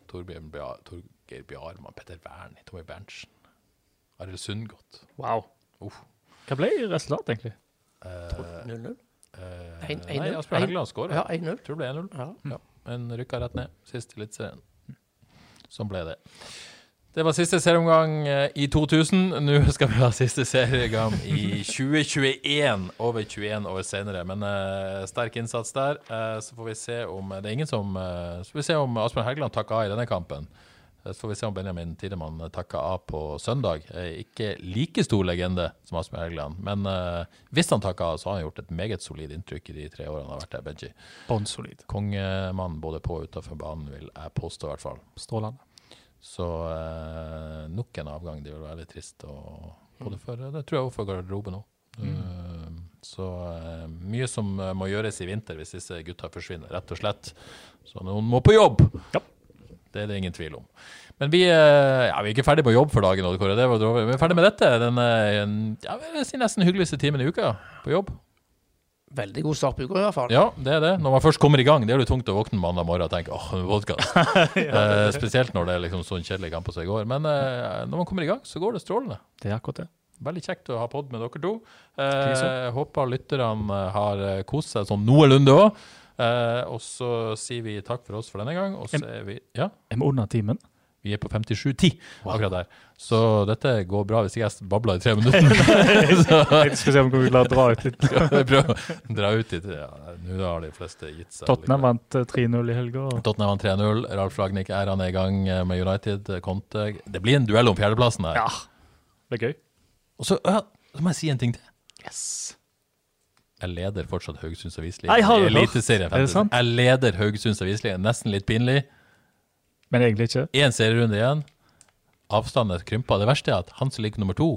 Torgeir Bjarma, Petter Wernie, Tommy Berntsen. Arild Sundgodt. Wow. Uh. Hva ble resultatet, egentlig? Eh, 0-0. Uh, uh, nei, 1-0. Asbjørn Helgeland skåra. Ja, 1-0. Tror det ble 1-0. Ja. Ja, men rykka rett ned sist i Eliteserien. Sånn ble det. Det var siste serieomgang eh, i 2000. Nå skal vi ha siste serieomgang i 2021. Over 21 år senere. Men uh, sterk innsats der. Uh, så får vi se om Det er ingen som uh, Så får vi se om Asbjørn Helgeland takker av i denne kampen. Eh, Så får vi se om Benjamin Tidemann takker av på søndag. Eh, Ikke like stor legende som Asbjørn Helgeland, men eh, hvis han takker av, så har han gjort et meget solid inntrykk i de tre årene han har vært der, Benji. Bånnsolid. Kongemann både på og utenfor banen, vil jeg påstå i hvert fall. Strålende. Så eh, nok en avgang. Det vil være litt trist. Og, både for, det tror jeg også for garderoben òg. så eh, mye som eh, må gjøres i vinter hvis disse gutta forsvinner, rett og slett. Så noen må på jobb. Ja. Det er det ingen tvil om. Men vi, eh, ja, vi er ikke ferdig på jobb for dagen. Kåre. Det var. Vi er ferdig med dette. Den eh, ja, si nesten hyggeligste timen i uka på jobb. Veldig god start på uka, i hvert fall. Ja, det er det. Når man først kommer i gang, det er jo tungt å våkne mandag morgen og tenke åh, oh, podkast. ja, spesielt når det er liksom sånn kjedelig kamp som i går. Men eh, når man kommer i gang, så går det strålende. Det er akkurat det. Veldig kjekt å ha pod med dere to. Eh, håper lytterne eh, har eh, kost seg sånn noenlunde òg. Eh, og så sier vi takk for oss for denne gang. Og så er vi Ja, Er vi under timen? vi er på 57,10 akkurat der. Så dette går bra hvis ikke jeg babler i tre minutter. Jeg skal se om vi klarer å dra ut litt. dra ut litt. Ja, Nå har de fleste gitt seg. Tottenham vant eh, 3-0 i helga. og- Tottenham vant 3-0. Ralf Ragnhild er han i gang eh, med United. eh, Conte. Det blir en duell om fjerdeplassen her. Ja. Det er gøy. Og så, ja, så må jeg si en ting til. Yes. Jeg leder fortsatt Haugesunds Avisliga. Jeg leder Haugesunds Avisliga. Nesten litt pinlig. Men egentlig ikke. Én serierunde igjen. Avstanden er krympa. Det verste er at han som ligger nummer to,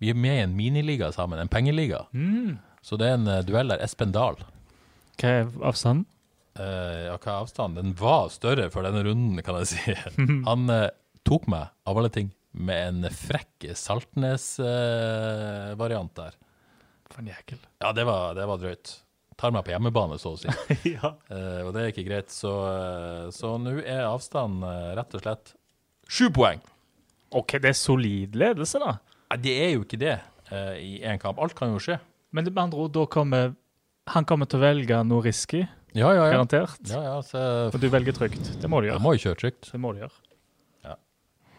vi er med i en miniliga sammen, en pengeliga. Mm. Så det er en uh, duell der. Espen Dahl. Hva er avstanden? Uh, ja, hva er avstanden? Den var større for denne runden, kan jeg si. Han uh, tok meg, av alle ting, med en frekk Saltnes-variant der. For en jækel. Ja, det var, det var drøyt. Tar meg på hjemmebane, så å si. ja. Eh, og det er ikke greit. Så eh, så nå er avstanden eh, rett og slett sju poeng. OK, det er solid ledelse, da. Nei, det er jo ikke det eh, i én kamp. Alt kan jo skje. Men det med andre ord, da kommer han kommer til å velge noe risky, Ja, ja, ja. garantert. ja, ja så, Og du velger trygt. Det må du jeg gjøre. må jo kjøre trygt. Det må du gjøre.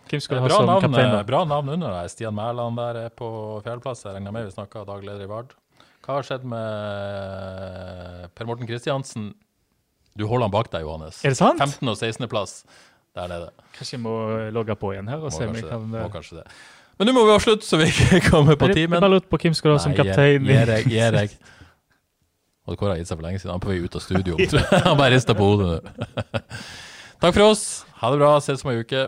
Hvem skal du ha Bra som navn, kaptein? da? eh, bra navn under deg. Stian Mæland der er på fjerdeplass. Jeg regner med vi snakka daglig leder i Vard. Hva har skjedd med Per Morten Kristiansen? Du holder han bak deg, Johannes. Er det sant? 15. og 16. plass der nede. Kanskje jeg må logge på igjen her og Må se om jeg kan det. eh, Må kanskje det. Men nå må vi avslutte, så vi ikke kommer på timen. jeg bare lurte på hvem skal du ha som kaptein. Gi deg. Gi deg. Og Kåre har gitt seg for lenge siden. Han er på vei ut av studio. Han bare rister på hodet nå. Takk for oss. Ha det bra. Ses om ei uke.